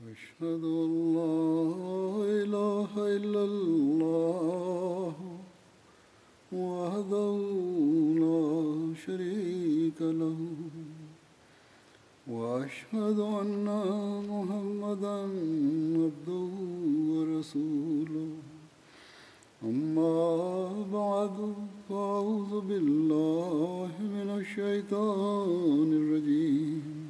أشهد أن أن لا لا إله إلا الله شريك له وأشهد محمدا عبده ورسوله أما بعد فأعوذ بالله من الشيطان الرجيم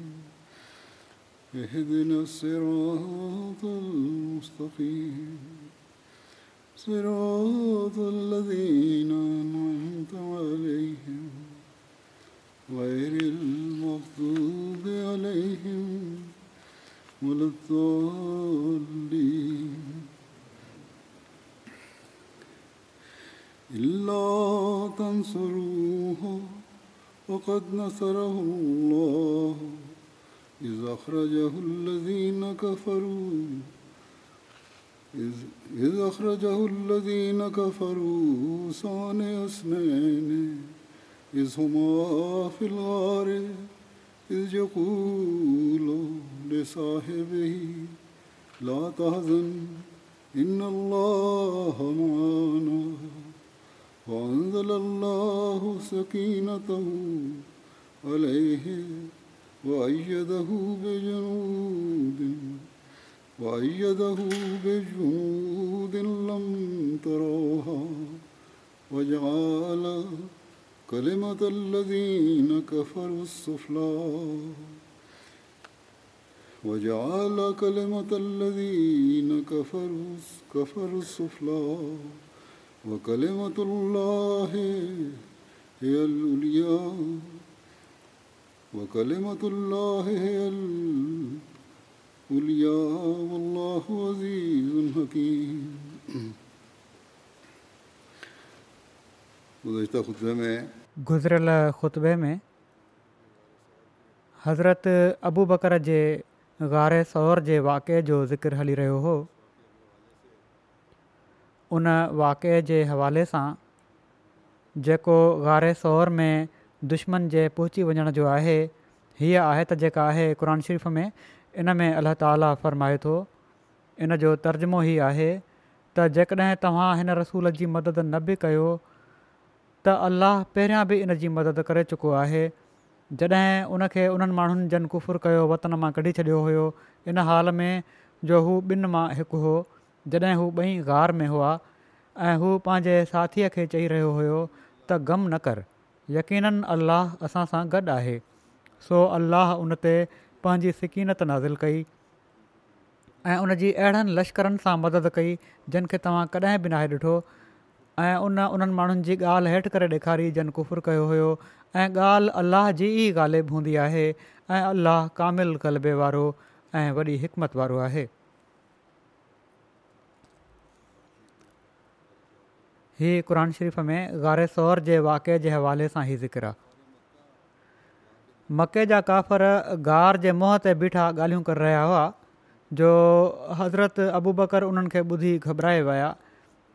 اهدنا الصراط المستقيم صراط الذين أنعمت عليهم غير المغضوب عليهم ولا الضالين إلا تنصروه وقد نصره الله إذ أخرجه الذين كفروا إذ أخرجه الذين كفروا ثاني اثنين إذ هما في الغار إذ يقول لصاحبه لا تهزن إن الله معنا وأنزل الله سكينته عليه وأيده بجنود وأيده بجنود لم تروها وجعل كلمة الذين كفروا السفلى وجعل كلمة الذين كفروا كفروا السفلى وكلمة الله هي الْأُولِيَاءُ गुज़िरियल ख़ुतबे में हज़रत अबू बकर जे गारे सौर जे वाक़े जो ज़िक्रु हली रहियो हो उन वाक़े जे हवाले सां जेको गारे सौर में दुश्मन जे पहुची वञण जो आहे हीअ आहे त जेका आहे क़ुर शरीफ़ में इन में अलाह ताला फ़रमाए थो इन जो तर्जुमो ई आहे त जेकॾहिं तव्हां हिन रसूल जी मदद न बि कयो त अलाह पहिरियां बि इन जी मदद करे चुको आहे जॾहिं उनखे उन्हनि माण्हुनि जन कुफुर कयो वतन मां कढी छॾियो हुयो इन हाल में जो हू ॿिनि मां हिकु हो जॾहिं हू ॿई गार में हुआ ऐं हू पंहिंजे साथीअ खे चई रहियो हुयो त ग़म न कर यकीन अलाह असां सां गॾु आहे सो अलाह उन ते पंहिंजी नाज़िल कई ऐं उन जी अहिड़नि लश्करनि सां मदद कई जिन खे तव्हां कॾहिं बि नाहे ॾिठो ऐं उन उन्हनि माण्हुनि जी ॻाल्हि हेठि करे ॾेखारी जन कुफुर कयो हुयो ऐं ॻाल्हि अलाह जी ई ॻाल्हि हूंदी आहे ऐं अलाह कामिल कलबे वारो ऐं वॾी हिकमत वारो आहे हीअ क़ुर शरीफ़ में गारे सौर जे वाक़े जे हवाले सां ई ज़िक्र आहे मके जा काफ़र गार जे मुंह ते बीठा ॻाल्हियूं करे रहिया हुआ जो हज़रत अबू बकर उन्हनि खे ॿुधी घबराए विया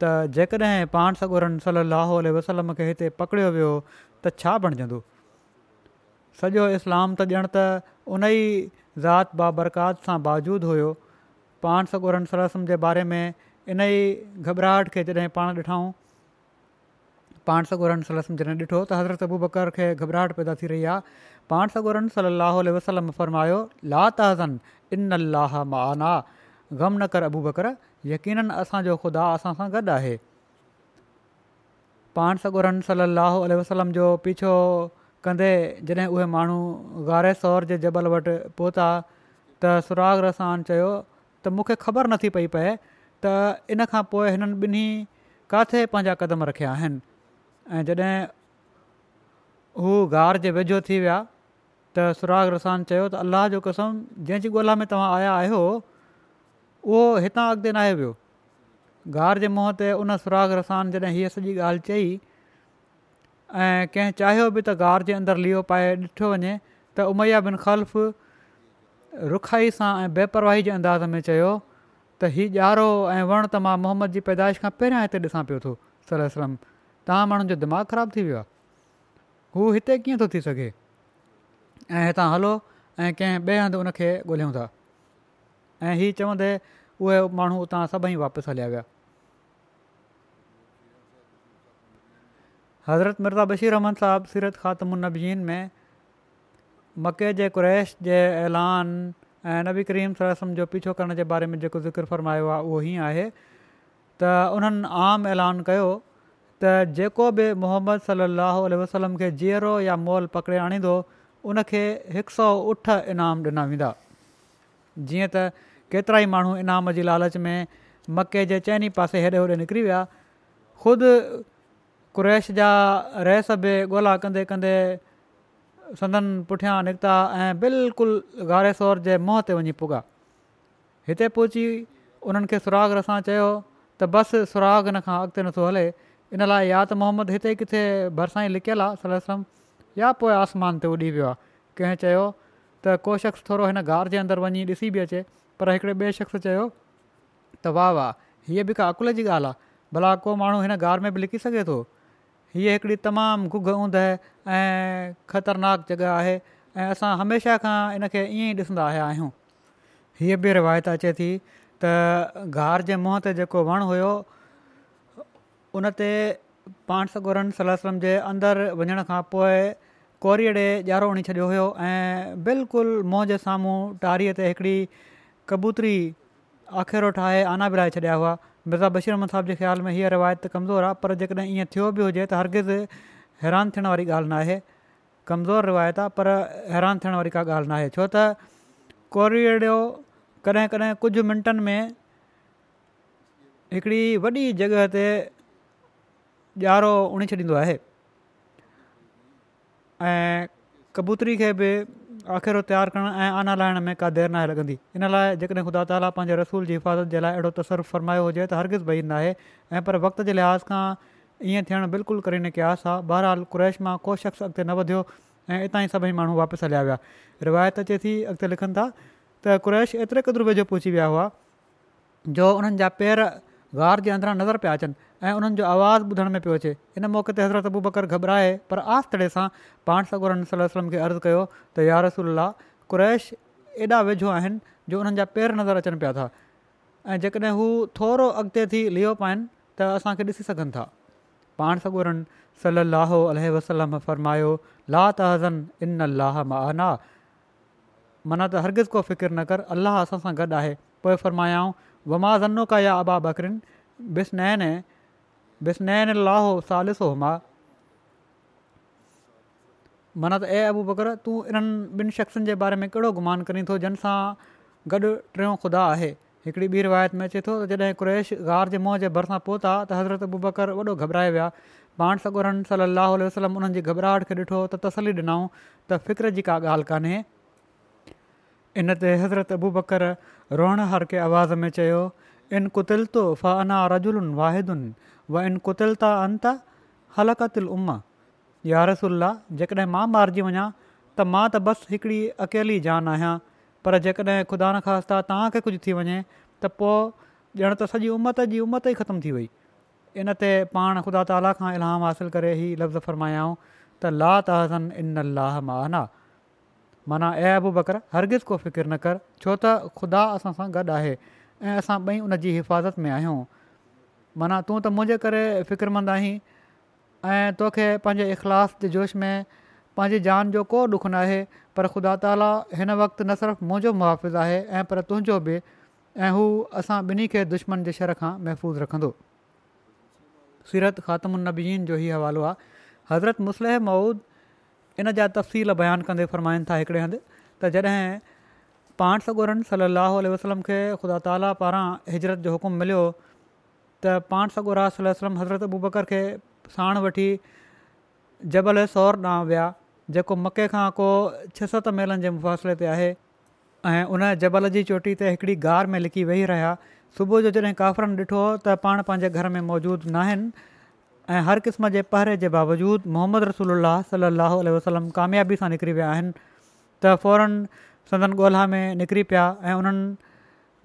त जेकॾहिं पाण सगोरनि सलाहु वसलम खे हिते पकड़ियो वियो त छा बणिजंदो सॼो इस्लाम त ॼण त उन ई ज़ात बाबरकात सां बावजूदु हुयो पान सॻोरनि सलम जे बारे में इन ई घबराहट खे जॾहिं पाण ॾिठऊं पाण सगोरन सलसम जॾहिं ॾिठो त हज़रत अबू बकर खे घबराहट पैदा थी रही आहे पाण सगोरन सलाह वसलम फरमायो ला तज़न इन अल माना ग़म न कर अबू बकर यकीन असांजो ख़ुदा असां सां गॾु आहे पाण सगोरन सलाहु वसलम जो पीछो कंदे जॾहिं उहे माण्हू गारे सौर जे जबल वटि पहुता त सुराग रसान चयो त मूंखे ख़बर नथी पई पए त इन खां पोइ हिननि ॿिन्ही किथे पंहिंजा कदम रखिया आहिनि ऐं जॾहिं हू घार जे वेझो थी विया त सुराग रसान चयो त अल्लाह जो कसम जंहिंजी ॻोल्हा में तव्हां आया आहियो उहो हितां अॻिते न वियो घार जे मुंहं ते उन सुराग रसान जॾहिं हीअ सॼी ॻाल्हि चई ऐं कंहिं चाहियो बि त घार जे अंदरु लीओ पाए ॾिठो वञे त उमैया बिन ख़ल्फ़ रुखाई सां ऐं बेपरवाही जे अंदाज़ में चयो त हीउ ॼारो ऐं वण त मां मोहम्मद जी पैदाइश खां पहिरियां हिते ॾिसां पियो थो तव्हां माण्हुनि जो दिमाग़ ख़राबु थी वियो आहे हू हिते कीअं थो थी सघे ऐं हितां हलो ऐं कंहिं ॿिए हंधि उनखे ॻोल्हियूं था ऐं हीअ चवंदे उहे माण्हू उतां सभई वापसि हलिया विया हज़रत मिर्ज़ा बशीर अहमद साहिबु सीरत ख़ात्म नबीन में मके जे क़ुरैश जे ऐलान ऐं नबी करीम जो पीछो करण जे बारे में जेको ज़िक्र फरमायो आहे उहो हीअं आहे त उन्हनि आम ऐलान त जेको बि मोहम्मद सली अलाहुल वसलम खे जीअरो या मोल पकिड़े आणींदो उन खे सौ उठ इनाम ॾिना वेंदा जीअं त केतिरा ई माण्हू इनाम जी लालच में मके जे चइनि पासे हेॾे होॾे निकिरी विया ख़ुदि कुरैश जा रहस बि ॻोल्हा कंदे कंदे संदन पुठियां निकिता ऐं बिल्कुलु गारे सोर जे मुंहं ते वञी पुॻा हिते पहुची उन्हनि खे सुराग रसां चयो त बसि सुराग हिन खां अॻिते नथो हले इन लाइ या त मोहम्मद हिते ई किथे भरिसां ई लिकियलु आहे सरसम या पोइ आसमान ते उॾी वियो आहे कंहिं चयो त को शख़्स थोरो हिन गार जे अंदरि वञी ॾिसी बि अचे पर हिकिड़े ॿिए शख़्स चयो त वाह वाह हीअ बि का अकुल जी ॻाल्हि आहे भला को माण्हू हिन गार में बि लिकी सघे थो हीअ हिकिड़ी तमामु गुघ ऊंदहि ऐं ख़तरनाक जॻह आहे ऐं असां हमेशह खां इन खे ईअं ई ॾिसंदा आया आहियूं हीअ बि रिवायत अचे थी त गार जे ते जेको वणु हुयो उन ते पांडसगुरन सला सम जे अंदरि वञण खां पोइ कोरीअ ॾियारो हणी छॾियो हुयो ऐं बिल्कुलु मोह जे साम्हूं टाहारीअ ते हिकिड़ी कबूतरी आखेरो ठाहे आना बिराए छॾिया हुआ मिर्ज़ा बशीर अहमद साहिब जे ख़्याल में हीअ रिवायत कमज़ोर आहे पर जेकॾहिं ईअं थियो बि हुजे त हरगिज़ु हैरानु थियण वारी ॻाल्हि न आहे कमज़ोर रिवायत आहे पर हैरान थियण वारी का ॻाल्हि न छो त कोरीअ कॾहिं कॾहिं कुझु मिंटनि में हिकिड़ी वॾी जॻह ते ॾियारो उणे छॾींदो आहे ऐं कबूतरी खे बि आखिड़ो तयारु करणु ऐं आना लाहिण में का देरि न आहे लॻंदी इन लाइ जेकॾहिं ख़ुदा ताला पंहिंजे रसूल जी हिफ़ाज़त जे लाइ अहिड़ो तसरु फरमायो हुजे त हरगिज़ भई न आहे ऐं पर वक़्त जे लिहाज़ खां ईअं थियणु बिल्कुलु करे न आहे बहरहाल कुरैश मां को शख़्स अॻिते न वधियो ऐं हितां ई सभई माण्हू वापसि हलिया विया रिवायत अचे थी अॻिते लिखनि था त कुरैश एतिरे क़दुबे वेझो पहुची विया हुआ जो उन्हनि जा पेर गार जे अंदरां नज़र पिया अचनि ऐं उन्हनि जो आवाज़ु ॿुधण में पियो अचे इन मौक़े ते हज़रत अबू बकर घबराए पर आस्ते सां पाण सगूरन सल वलम खे अर्ज़ु कयो त कुरैश एॾा वेझो आहिनि जो उन्हनि जा पेर नज़र अचनि पिया था ऐं जेकॾहिं हू थोरो अॻिते थी लियो पाइनि त असांखे ॾिसी सघनि था पाण सगोरन सलल लाहो अल वसलम फ़र्मायो ला त हज़न इन अलाह मना माना त हरगिज़ को फ़िकिर न कर अलाह असां सां गॾु आहे पोइ फ़र्मायाऊं वमा ज़नो का या अबा बकरिन बिसि नए बिस्नैन लाहो सा ॾिसो मां माना त ए अबू बकर तूं इन्हनि ॿिनि शख़्सनि जे बारे में कहिड़ो गुमान करी थो जंहिं सां गॾु टियों खुदा आहे हिकिड़ी ॿी रिवायत में अचे थो त जॾहिं क्रेश गार जे मुंहं जे भरिसां पहुता त हज़रत अबू बकर वॾो घबराए विया पाण सां गुरन सलाहु वसलम उन्हनि जी घबराहट खे ॾिठो त तसली ॾिनऊं त फ़िक्र जी का ॻाल्हि कान्हे इन ते हज़रत अबू बकर रोहण हर के आवाज़ में चयो इन कुतिलतो फ अना रजुलुनि वाहिदुनि व इन कुतिलता अंता हल क़तिल उम यारसुला जेकॾहिं मां मारिजी वञा त मां त बसि हिकिड़ी अकेली जान आहियां पर जेकॾहिं ख़ुदा न ख़ासिता तव्हांखे कुझु थी वञे त पोइ ॼण त सॼी उमत जी उमत ई ख़तम थी वई इन ते पाण ख़ुदा ताला खां इलाम हासिलु करे ई लफ़्ज़ु फ़रमायाऊं त ला तहसन इन अलाह माना माना ऐबु बकर हरगिज़ को फ़िकिर न कर छो त ख़ुदा असां सां गॾु आहे ऐं असां ॿई उन जी हिफ़ाज़त में आहियूं माना तूं त मुंहिंजे करे फ़िक्रमंद आहीं ऐं तोखे पंहिंजे इख़लास जे जोश में पंहिंजी जान जो को ॾुखु न आहे पर ख़ुदा ताली हिन वक़्ति न सिर्फ़ु मुंहिंजो मुहाफ़िज़ आहे ऐं पर तुंहिंजो बि ऐं हू असां ॿिन्ही खे दुश्मन जी शर खां महफ़ूज़ रखंदो सीरत ख़ात्मनबीन जो हीउ हवालो आहे हज़रत मुस्लिह मऊद इन जा तफ़सील बयानु कंदे फरमाइनि था हिकिड़े हंधि त जॾहिं पाण सगुरनि सली लाहु वसलम खे ख़ुदा ताला पारां हिजरत जो हुकुम मिलियो त पाण सॻो रा सल वलम हज़रत अबूबकर खे साण वठी जबल सौर ॾांहुं विया जेको मके खां को छह सत मेलनि जे मुफ़ासिले ते आहे ऐं उन जबल जी चोटी ते हिकिड़ी गार में लिकी वेही रहिया सुबुह जो जॾहिं काफ़रनि ॾिठो त पाण पंहिंजे घर में मौजूदु न आहिनि हर क़िस्म जे पहरे जे बावजूदु मोहम्मद रसोल सलाहु वसलम कामयाबी सां निकिरी विया आहिनि त फ़ौरन संदन ॻोल्हा में निकिरी पिया ऐं उन्हनि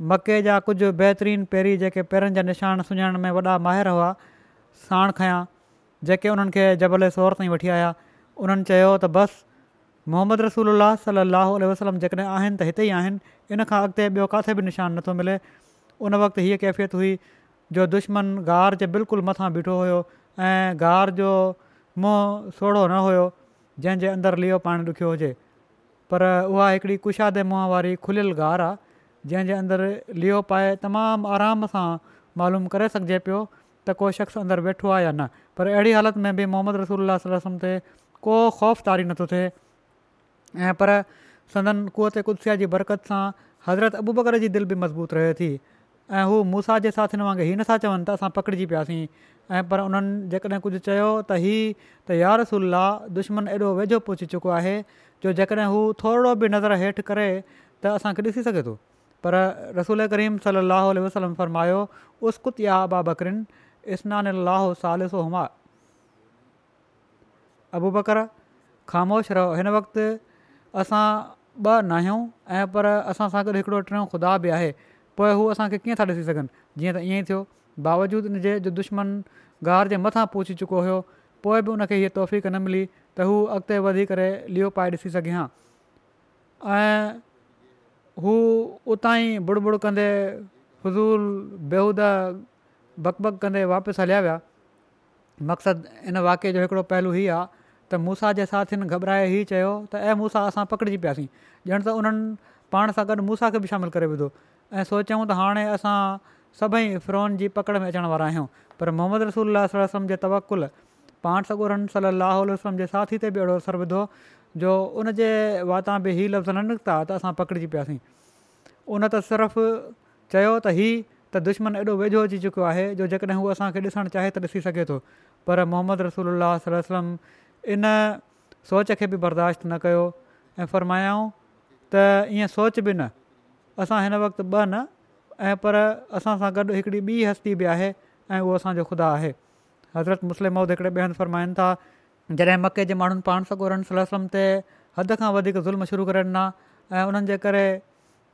मके जा कुझु बहितरीनुन पहिरीं जेके पेरनि जा निशान सुञाण में वॾा माहिर हुआ साण खयां जेके उन्हनि खे जबल सोर ताईं वठी आया उन्हनि चयो त बसि मोहम्मद रसूल सलाहु वसलम जेकॾहिं आहिनि त हिते ई आहिनि इन खां अॻिते ॿियो किथे बि निशानु नथो मिले उन वक़्तु हीअ कैफ़ियत हुई जो दुश्मन गार जे बिल्कुलु मथां बीठो हुयो ऐं जो मुंहुं सोढ़ो न हुयो जंहिंजे अंदरु लीओ पाणी ॾुखियो हुजे पर उहा हिकिड़ी कुशादे मुंहं वारी गार आहे जंहिंजे अंदरु लियो पाए तमामु आराम सां मालूम करे सघिजे पियो त को शख़्स अंदरु वेठो आहे या न पर अहिड़ी हालति में बि मोहम्मद रसूल ते को ख़ौफ़ तारी नथो थिए ऐं पर संदन कुअ कुदसिया जी बरकत सां हज़रत अबूबकर जी दिलि बि मज़बूत रहे थी ऐं हू मूसा जे साथियुनि वांगुरु हीअ नथा चवनि त असां पकड़जी पियासीं ऐं पर उन्हनि जेकॾहिं कुझु चयो त हीउ त यार रसुल्ला दुश्मन एॾो वेझो पहुची चुको आहे जो जेकॾहिं हू थोरो बि नज़र हेठि करे त असांखे ॾिसी सघे थो पर रसूल करीम صلی वसलम फ़रमायो उस्कुत या अबा बकरिन इस्नान लाहो सालिसो हुमा अबू बकर ख़ामोश रहो हिन वक़्ति असां ॿ न आहियूं ऐं पर असां सां गॾु हिकिड़ो टियों ख़ुदा बि आहे पोइ हू असांखे कीअं था ॾिसी सघनि जीअं त ईअं ई थियो दुश्मन गार जे मथां पहुची चुको हुयो पोइ बि उन हीअ न मिली त हू अॻिते वधी करे पाए ॾिसी हू उतां ई बुड़ बुड़ कंदे फज़ूल बेहूदा बकबक कंदे वापसि हलिया विया मक़सदु इन वाक्य जो हिकिड़ो पहलू ही आहे त मूसा जे साथियुनि घबराए ई चयो त ऐं मूंसा असां पकिड़िजी पियासीं ॼण त उन्हनि पाण सां गॾु मूसा खे बि शामिलु करे विधो ऐं सोचियूं त हाणे असां सभई फिरोन जी पकड़ में अचण वारा आहियूं पर मोहम्मद रसूल सलम जे तवकुलु पाण सां उरन सली वसलम जे साथी ते बि अहिड़ो असरु विधो जो उनजे वाता बि हीउ लफ़्ज़ न निकिता त असां पकिड़िजी पियासीं उन त सिर्फ़ु चयो त हीउ त दुश्मन एॾो वेझो अची चुको आहे जो जेकॾहिं हू असांखे ॾिसणु चाहे त ॾिसी सघे थो पर मोहम्मद रसूल वसलम इन सोच खे बि बर्दाश्त न कयो ऐं फ़रमायाऊं त ईअं सोच बि न असां हिन वक़्तु ॿ न ऐं पर असां सां गॾु हिकिड़ी ॿी हस्ती बि आहे ऐं उहो असांजो ख़ुदा आहे हज़रत मुस्लिम मौद हिकिड़े ॿिए हंधि फ़रमाइनि था जॾहिं मके जे माण्हुनि पाण सगोरन सलम ते हद खां वधीक ज़ुल्म शुरू करे ॾिना ऐं उन्हनि जे करे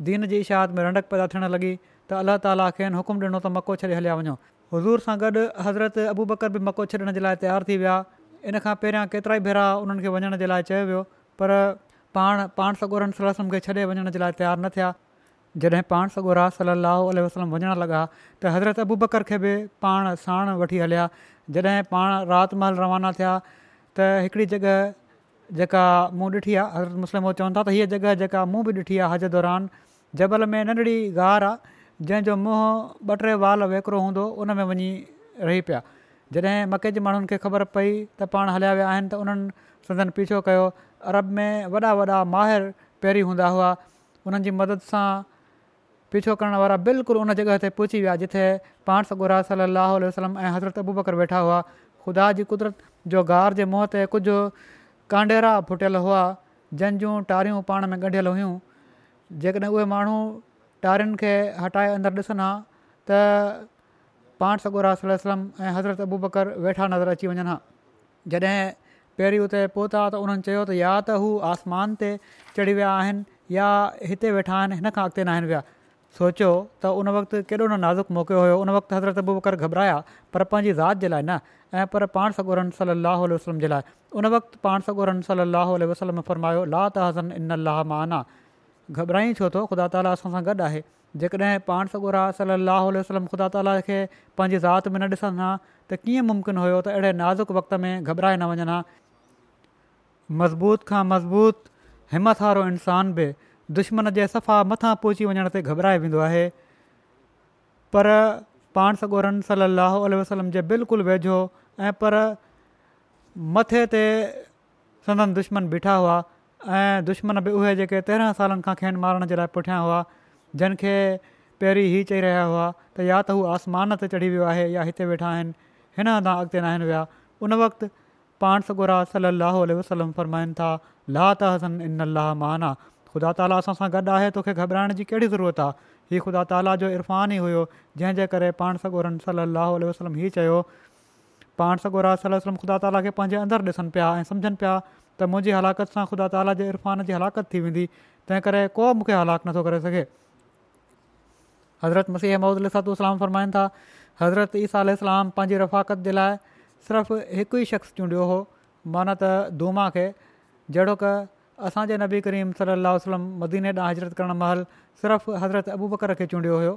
दीन जी इशाहत में रंडक पैदा थियणु लॻी त अलाह ताला खे हुकुम ॾिनो त मको छॾे हलिया वञो हज़ूर सां गॾु हज़रत अबू बकर बि मको छॾण जे लाइ तयारु थी विया इन खां पहिरियां केतिरा ई भेरा उन्हनि खे वञण जे लाइ चयो वियो पर पाण पाण सगोरन सलम खे छॾे वञण जे लाइ तयारु न थिया जॾहिं पाण सॻोरा सलाहु वसलम वञणु लॻा त हज़रत अबू बकर खे बि पाण साण वठी हलिया जॾहिं पाण राति महल रवाना थिया त हिकिड़ी जॻह जेका मूं ॾिठी आहे हज़रत मुस्लिम चवनि था त हीअ जॻह जेका मूं बि ॾिठी आहे हज दौरान जबल में नंढड़ी गार आहे जंहिंजो मुंहुं ॿ टे वाल विकिरो हूंदो उन में वञी रही पिया जॾहिं मके जे माण्हुनि खे ख़बर पई त पाण हलिया विया आहिनि त उन्हनि संदनि पीछो कयो अरब में वॾा वॾा माहिर पहिरीं हूंदा हुआ उन्हनि जी मदद सां पीछो करण वारा बिल्कुलु उन जॻह ते पहुची विया जिथे पाण सॻुरा सली अलाही वसलम ऐं हज़रत अबू बकर वेठा हुआ ख़ुदा जी कुदरत जो गार जे मुं ते कुझु कांडेरा फुटियलु हुआ जंहिंजूं टारियूं पाण में ॻंढियल हुयूं जेकॾहिं उहे माण्हू टारियुनि खे हटाए अंदरु ॾिसनि हा त पाण सगुरा सलम ऐं हज़रत अबू बकर वेठा नज़र अची वञनि हा जॾहिं पहिरीं उते पहुता त उन्हनि चयो त या त हू आसमान ते चढ़ी विया आहिनि या हिते वेठा आहिनि हिन खां अॻिते सोचियो त उन वक़्तु केॾो न नाज़ुक मौक़ो हुयो उन वक़्तु हज़रतब करे घबराया पर पंहिंजी ज़ात जे लाइ न ऐं पर पाण सगोरन सलाहु उल वसलम जे लाइ उन वक़्तु पाण सॻोरन सलाहु वसलम फरमायो ला त हज़न इन अलाह माना घबराई छो त ख़ुदा ताला असां सां गॾु आहे जेकॾहिं पाण सां गा वसलम ख़ुदा ताला खे पंहिंजी ज़ात में न ॾिसंदा त कीअं मुमकिन हुयो त अहिड़े नाज़ुक वक़्त में घबराए न वञणु हा मज़बूत खां मज़बूत हिमथ वारो इंसानु बि दुश्मन जे सफ़ा मथां पहुची वञण ते घबरायो वेंदो आहे पर पाण सॻोरनि सलाह वसलम जे बिल्कुलु वेझो ऐं पर मथे ते संदन दुश्मन बीठा हुआ ऐं दुश्मन बि उहे जेके तेरहं सालनि खां खेनि मारण जे लाइ पुठियां हुआ जंहिंखे पहिरीं हीअं चई रहिया हुआ त या त हू आसमान ते चढ़ी वियो आहे या हिते वेठा आहिनि हिन हथां अॻिते न विया उन वक़्तु पाण सगोरा सल अलाहो वसलम फ़रमाइनि था ला त हसन इन अल अल अलाह महाना ख़ुदा ताली असां सां गॾु आहे तोखे घबराइण जी कहिड़ी ज़रूरत आहे हीउ ख़ुदा ताला जो इरफ़ान ई हुयो जंहिंजे करे पाण सगोरम सलम हीअ चयो पाण सगोरा आसल वसलम ख़ुदा ताला खे पंहिंजे अंदरु ॾिसनि पिया ऐं सम्झनि पिया त मुंहिंजी हलाकत सां ख़ुदा ताला जे इरफ़ान जी हलाकत थी वेंदी तंहिं करे को मूंखे हलाकु नथो करे सघे हज़रत मसीह महमूदू इस्लाम फरमाइनि था हज़रत ईसा अल पंहिंजी रफ़ाकत जे लाइ सिर्फ़ु हिकु ई शख़्स चूंडियो हो माना त दूमा खे जहिड़ो क असांजे नबी करीम वसलम मदीने ॾांहुं हज़रत करणु महिल सिर्फ़ु हज़रत अबू बकर खे चूंडियो हुयो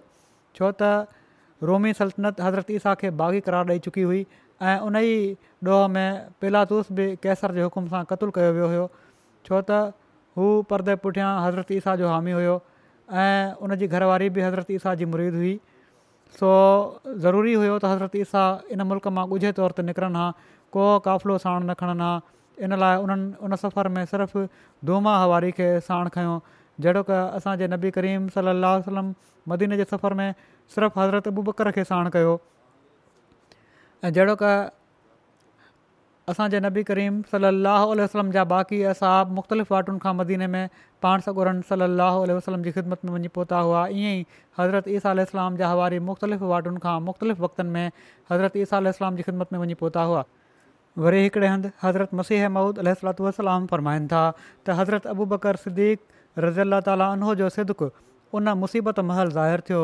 छो त रोमी सल्तनत हज़रत ईसा खे बाग़ी करार ॾेई चुकी हुई ऐं उन ई ॾोह में पिलातूस बि कैसर जे हुकुम सां क़तूल कयो वियो हुयो छो त हू परदे पुठियां हज़रत ईसा जो हामी हुयो ऐं उन जी घरवारी बि हज़रत ईसा जी मुरीद हुई सो ज़रूरी हुयो त हज़रत ईसा इन मुल्क़ मां ॻुझे तौर ते निकिरनि हा को काफ़िलो साण न खणनि हा इन लाइ उन्हनि उन सफ़र में सिर्फ़ु दूमा हवारी खे साण खयों जहिड़ो की असांजे नबी करीम सलाहु वसलम मदीने जे सफ़र में सिर्फ़ु हज़रत अबु बकर खे साण कयो ऐं जहिड़ो क असांजे नबी करीम सलाहु वसलम जा बाक़ी असाब मुख़्तलिफ़ वाटुनि खां मदीने में पाण सॻुनि सल वसलम जी ख़िदमत में वञी पहुता हुआ ईअं ई हज़रत ईसा सलाम जा हवारी मुख़्तलिफ़ वाटुनि खां मुख़्तलिफ़ वक़्तनि में हज़रत ईसा अलसलाम जी ख़िदमत में वञी पहुता हुआ वरी हिकिड़े हंधि हज़रत मसीह मूद अल सलात फ़रमाइनि था त हज़रत अबू बकर सिद्दीक़ रज़ी अला ताला उनहो जो सिदकु उन मुसीबत महल ज़ाहिर थियो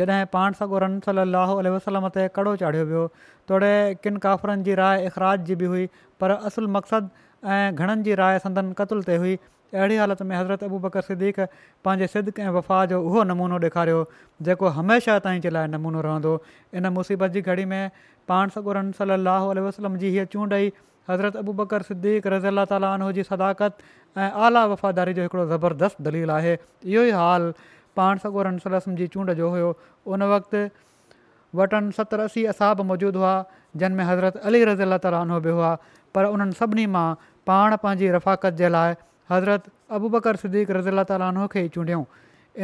जॾहिं पाण सगोरन रम स वसलम ते कड़ो चाढ़ियो वियो तोड़े किन काफ़िरनि जी राय इख़राज जी बि हुई पर असुल मक़सदु ऐं घणनि जी राय संदन क़तल ते हुई अहिड़ी हालति में हज़रत अबू बकर सिद्दीक पंहिंजे सिदक ऐं वफ़ा जो उहो नमूनो ॾेखारियो जेको हमेशह ताईं जे लाइ नमूनो रहंदो इन मुसीबत जी घड़ी में पाण सगोरम सलाहु वसलम जी हीअ चूंड ई हज़रत अबू बकर सिद्दीक़ रज़ी अला तालीन जी सदाकत ऐं आला वफ़ादारी जो हिकिड़ो ज़बरदस्तु दलील आहे इहो ई हाल पाण सगोरमसल जी चूंड जो हुयो उन وقت वटनि सतरि असी असाब मौजूदु हुआ जिन में हज़रत अली رضی ताली आनो बि हुआ पर उन्हनि सभिनी मां पाण पंहिंजी रफ़ाक़त जे लाइ हज़रत अबू बकर सिद्दीक़ रज़ी अला ताल खे ई चूंडियूं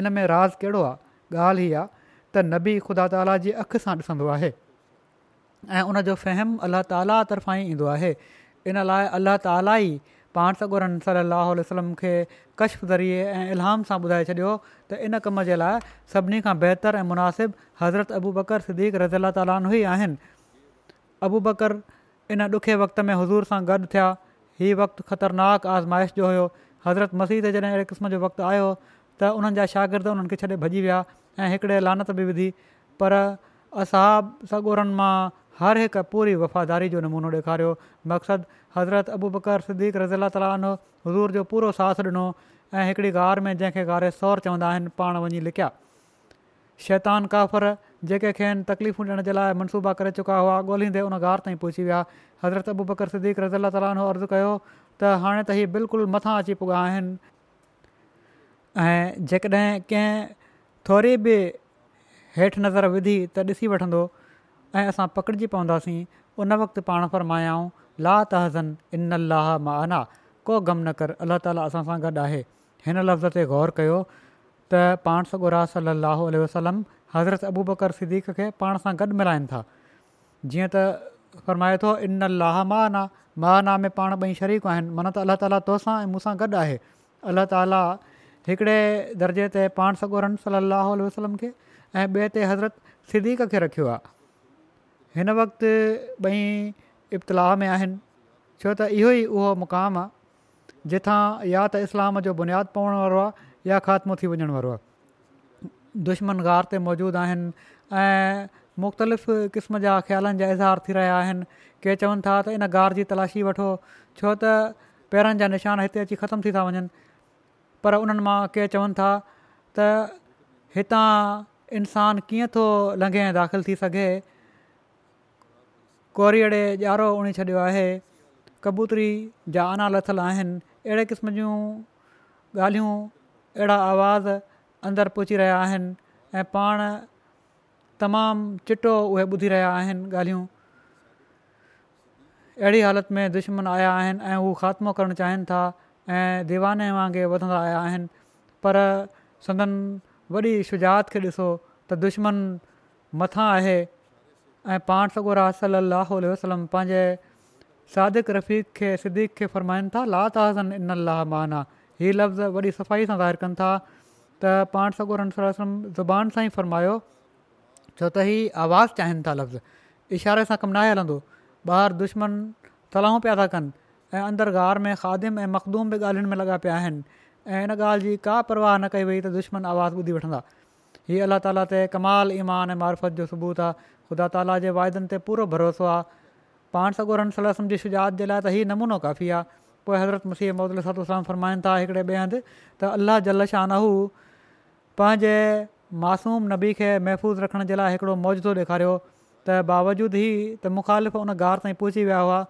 इन में राज़ कहिड़ो आहे ॻाल्हि ई आहे त नबी ख़ुदा ताला जी अखि सां ॾिसंदो आहे ऐं उनजो फ़हम अल ताली तर्फ़ां ई ईंदो आहे इन लाइ अलाह ताली ई पाण सॻोरनि सलाहु वसलम खे कश्फ ज़रिए ऐं इल्हाम सां ॿुधाए छॾियो त इन कम जे लाइ सभिनी खां बहितरु ऐं मुनासिबु हज़रत अबू बकर सिद्दीक़ रज़ अला ताली आहिनि अबू बकर इन ॾुखे वक़्त में हज़ूर सां गॾु थिया हीउ वक़्तु ख़तरनाक आज़माइश जो हुयो हज़रत मसीह ते जॾहिं अहिड़े क़िस्म जो वक़्तु आयो त उन्हनि जा शागिर्द उन्हनि खे छॾे भॼी विया ऐं हिकिड़े लानत बि विधी पर असां सगोरनि मां हर हिकु पूरी वफ़ादारी जो नमूनो ॾेखारियो मक़सदु हज़रत अबू बकर सिद्दीक़ रज़ी अला तालीनो हज़ूर जो पूरो साथ ॾिनो ऐं हिकिड़ी गार में जंहिंखे गारे सौर चवंदा आहिनि पाण वञी लिकिया शैतान काफ़र जेके खे आहिनि तकलीफ़ूं ॾियण जे लाइ मनसूबा करे चुका हुआ ॻोल्हींदे उन गार ताईं पहुची विया हज़रत अबू बकर सिद्दीक़ रज़ीला तालीनो अर्ज़ु कयो त हाणे त हीउ बिल्कुलु मथां अची पुॻा आहिनि ऐं जेकॾहिं कंहिं थोरी बि हेठि नज़र विधी त ॾिसी वठंदो ऐं असां पकिड़िजी पवंदासीं उन वक़्तु पाण फ़र्मायाऊं ला तहज़न इन अलाह माना को ग़म न कर अलाह ताला असां सां गॾु आहे हिन लफ़्ज़ ते ग़ौर कयो त पाण सगुरु आहे सलाहु वसलम हज़रत अबू बकर सिद्दीक़ खे पाण सां गॾु मिलाइनि था जीअं त फ़रमाए थो इन अलाह माना माना में पाण ॿई शरीक आहिनि माना त अलाह ताला तोसां ऐं मूंसां गॾु आहे अलाह ताला हिकिड़े दर्जे ते पाण सॻोरनि सल अलाह वसलम खे ऐं ॿिए ते हज़रत सिदीकक़ रखियो आहे हिन वक़्ति ॿई इब्तलाउ में आहिनि छो त इहो ई उहो मुक़ामु आहे जिथां या त इस्लाम जो बुनियादु पवण वारो आहे या ख़ात्मो थी वञण वारो आहे दुश्मन गार ते मौजूदु आहिनि मुख़्तलिफ़ क़िस्म जा ख़्यालनि जा इज़हार थी रहिया आहिनि के चवनि था त इन गार जी तलाशी वठो छो त पेरनि जा निशान हिते अची ख़तमु थी था वञनि पर उन्हनि मां के चवनि था त हितां इंसानु कीअं थो लंघे ऐं दाख़िलु थी सघे कोरीअड़े ॼारो उणे छॾियो आहे कबूतरी जा आना लथल आहिनि अहिड़े क़िस्म जूं ॻाल्हियूं अहिड़ा आवाज़ अंदरु पहुची रहिया आहिनि ऐं पाण तमामु चिटो उहे ॿुधी रहिया आहिनि ॻाल्हियूं अहिड़ी हालति में दुश्मन आया आहिनि ऐं हू ख़ात्मो करणु चाहिनि था ऐं दीवाने वांगुरु वधंदा आया आहिनि पर संदन वॾी शुजात खे ॾिसो त दुश्मन मथां आहे ऐं पाण सगोर आहे सलाहु वसलम पंहिंजे सादिक रफ़ीक़ खे सिद्दीक़ खे फ़रमाइनि था ला त हज़न इन अलाह माना हीअ लफ़्ज़ वॾी सफ़ाई सां ज़ाहिर कनि था त पाण सगोर वसलम ज़बान सां ई फ़रमायो छो त हीउ आवाज़ु चाहिनि था लफ़्ज़ इशारे सां कमु नाहे हलंदो ॿाहिरि दुश्मन तलाहूं पिया था कनि ऐं अंदर गार में ख़ादिम ऐं मखदूम बि ॻाल्हियुनि में लॻा पिया आहिनि इन ॻाल्हि जी का परवाह न कई वई त दुश्मन आवाज़ु ॿुधी वठंदा हीअ अलाह ताला ते कमाल ईमान ऐं मारफत जो सबूत था ख़ुदा ताला जे वाइदनि ते पूरो भरोसो आहे पाण सगोरन सलम जी शुजात जे लाइ त हीअ नमूनो काफ़ी आहे पोइ हज़रत मसीह मौजूदुलम फरमाइनि था हिकिड़े ॿिए हंधि त अलाह जलशाहनहू पंहिंजे मासूम नबी खे महफ़ूज़ रखण जे लाइ हिकिड़ो मौजो ॾेखारियो त बावजूदि ई त मुख़ालिफ़ उन गार ताईं पहुची विया हुआ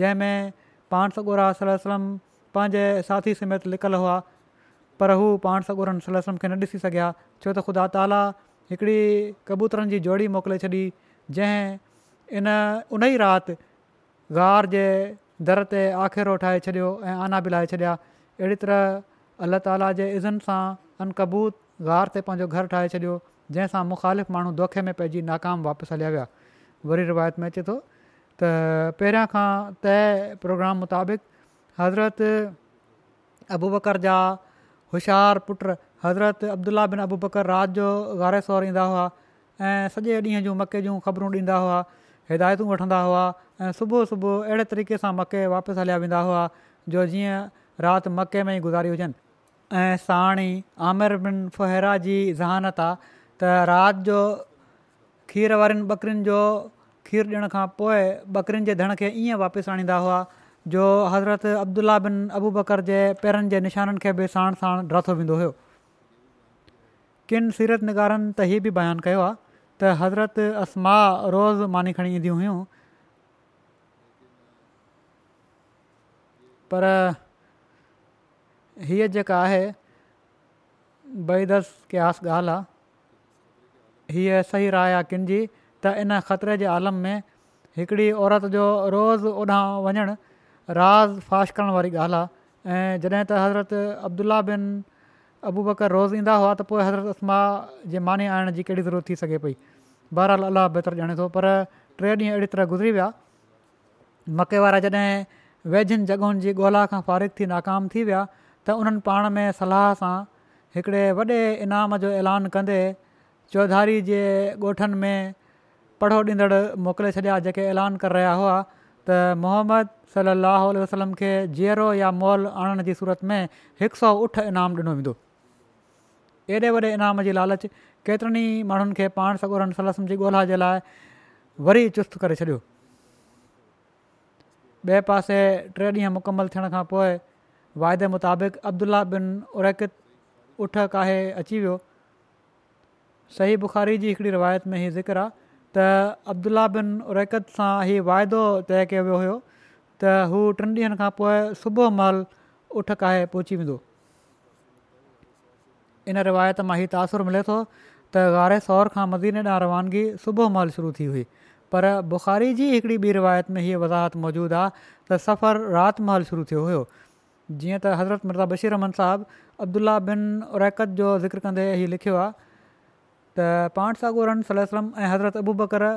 जंहिंमें पाण सगोरम पंहिंजे साथी समेत लिकल हुआ पर हू पाण सगोरन सलम खे न ॾिसी सघिया छो त ख़ुदा ताला हिकिड़ी कबूतरनि जी जोड़ी मोकिले छॾी जंहिं इन उन ई राति गार जे दर ते आखेरो ठाहे छॾियो ऐं आना बि लाहे छॾिया अहिड़ी तरह अलाह ताला जे इज़न सां अनकबूत गार ते पंहिंजो घरु ठाहे छॾियो जंहिंसां मुख़ालिफ़ माण्हू दोखे में पइजी नाकाम वापसि हलिया विया वरी रिवायत में अचे थो त पहिरियां खां तइ प्रोग्राम मुताबिक़ हज़रत अबू बकर जा होशियार पुट हज़रत अब्दुला बिन अबू बकर राति जो गारे सौर ईंदा हुआ ऐं सॼे ॾींहं जूं मके जूं ख़बरूं ॾींदा हुआ हिदायतूं वठंदा हुआ ऐं सुबुह सुबुह अहिड़े तरीक़े सां मके वापसि हलिया वेंदा हुआ जो जीअं राति मके में ई गुज़ारी हुजनि ऐं साण आमिर बिन फुहिरा जी ज़हानत आहे त राति जो खीर वारनि ॿकरियुनि जो खीरु ॾियण खां पोइ ॿकरिन जे धण खे ईअं वापसि आणींदा हुआ जो हज़रत अब्दुला बिन अबू बकर जे पेरनि जे निशाननि खे बि साण साण रथो वेंदो हुओ किन सीरत निगारनि त इहे बि बयानु कयो आहे त हज़रत असमा रोज़ मानी खणी ईंदियूं हुयूं पर हीअ जेका आहे बइदस क्यास ॻाल्हि आहे हीअ सही राय आहे किन जी त इन ख़तरे जे आलम में हिकिड़ी औरत जो रोज़ ओॾांहुं वञणु राज़ फाश करण वारी ॻाल्हि आहे ऐं जॾहिं त हज़रत अब्दुला बिन अबू बकर रोज़ ईंदा हुआ त पोइ हज़रत असमा जे मानी आणण जी कहिड़ी ज़रूरत थी सघे पई बहरहाल अलाह बहितर ॼाणे थो पर टे ॾींहं अहिड़ी तरह गुज़री विया मके वारा जॾहिं वेझनि जॻहियुनि जी ॻोल्हा खां फ़ारिग थी नाकाम थी विया त उन्हनि पाण में सलाह सां हिकिड़े वॾे इनाम जो ऐलान कंदे चौधारी जे ॻोठनि में पढ़ो ॾींदड़ मोकिले छॾिया जेके ऐलान करे रहिया हुआ त मोहम्मद सलाहु आल वसलम खे ज़ेरो या मॉल आणण जी सूरत में हिकु सौ उठ इनाम ॾिनो वेंदो एॾे वॾे इनाम जी लालच केतिरनि ई माण्हुनि खे पाण सगुरनि सलसम जी ॻोल्हा जे लाइ वरी चुस्त करे छॾियो ॿिए पासे टे ॾींहं मुकमल थियण खां पोइ वाइदे मुताबिक़ अब्दुल्ल्ल्ल्ल्ला बिन उरेकित उठ काहे अची वियो सही बुख़ारी जी हिकिड़ी रिवायत में हीउ ज़िक्र आहे त अब्दुल्ला बिन उरेकत सां हीउ वाइदो तय कयो वियो हुयो त हू टिनि ॾींहनि खां पोइ सुबुह महिल उठ काहे पहुची वेंदो इन रिवायत मां ई तासुरु मिले थो त गारे सौर खां मज़ीन ॾांहुं रवानगी सुबुह महल शुरू थी हुई पर बुख़ारी जी हिकिड़ी ॿी रिवायत में हीअ वज़ाहत मौजूदु आहे त सफ़रु राति महल शुरू थियो हुयो जीअं त हज़रत मिर्ज़ा बशीर रमन साहिबु अब्दुला बिन उरैकत जो ज़िक्र कंदे इहो लिखियो आहे त पाण सागोरन सलम ऐं हज़रत अबू बकर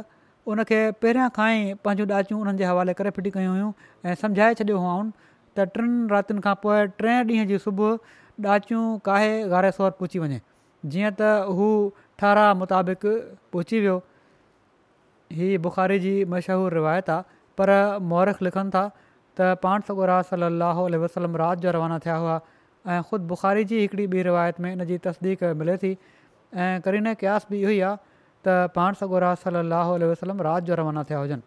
उन खे पहिरियां खां ई पंहिंजूं ॾाचियूं उन्हनि जे हवाले करे फिटी कयूं हुयूं ऐं समुझाए छॾियो हुआऊं त टिनि रातिनि खां पोइ टे ॾींहं जी सुबुह ॾाचियूं काहे गारे सौर पहुची वञे जीअं त हू अठारह मुताबिक़ पुछी वियो हीअ बुख़ारी जी मशहूरु रिवायत आहे पर मौरख लिखनि था त पाण सगोरा सल अल वसलम रात जो रवाना थिया हुआ ऐं ख़ुदि बुखारी जी हिकिड़ी ॿी रिवायत में इन जी तस्दीक मिले थी ऐं करीन क्यास बि इहो ई आहे त पाण सॻोरास सलाहु वसलम रात जो रवाना थिया हुजनि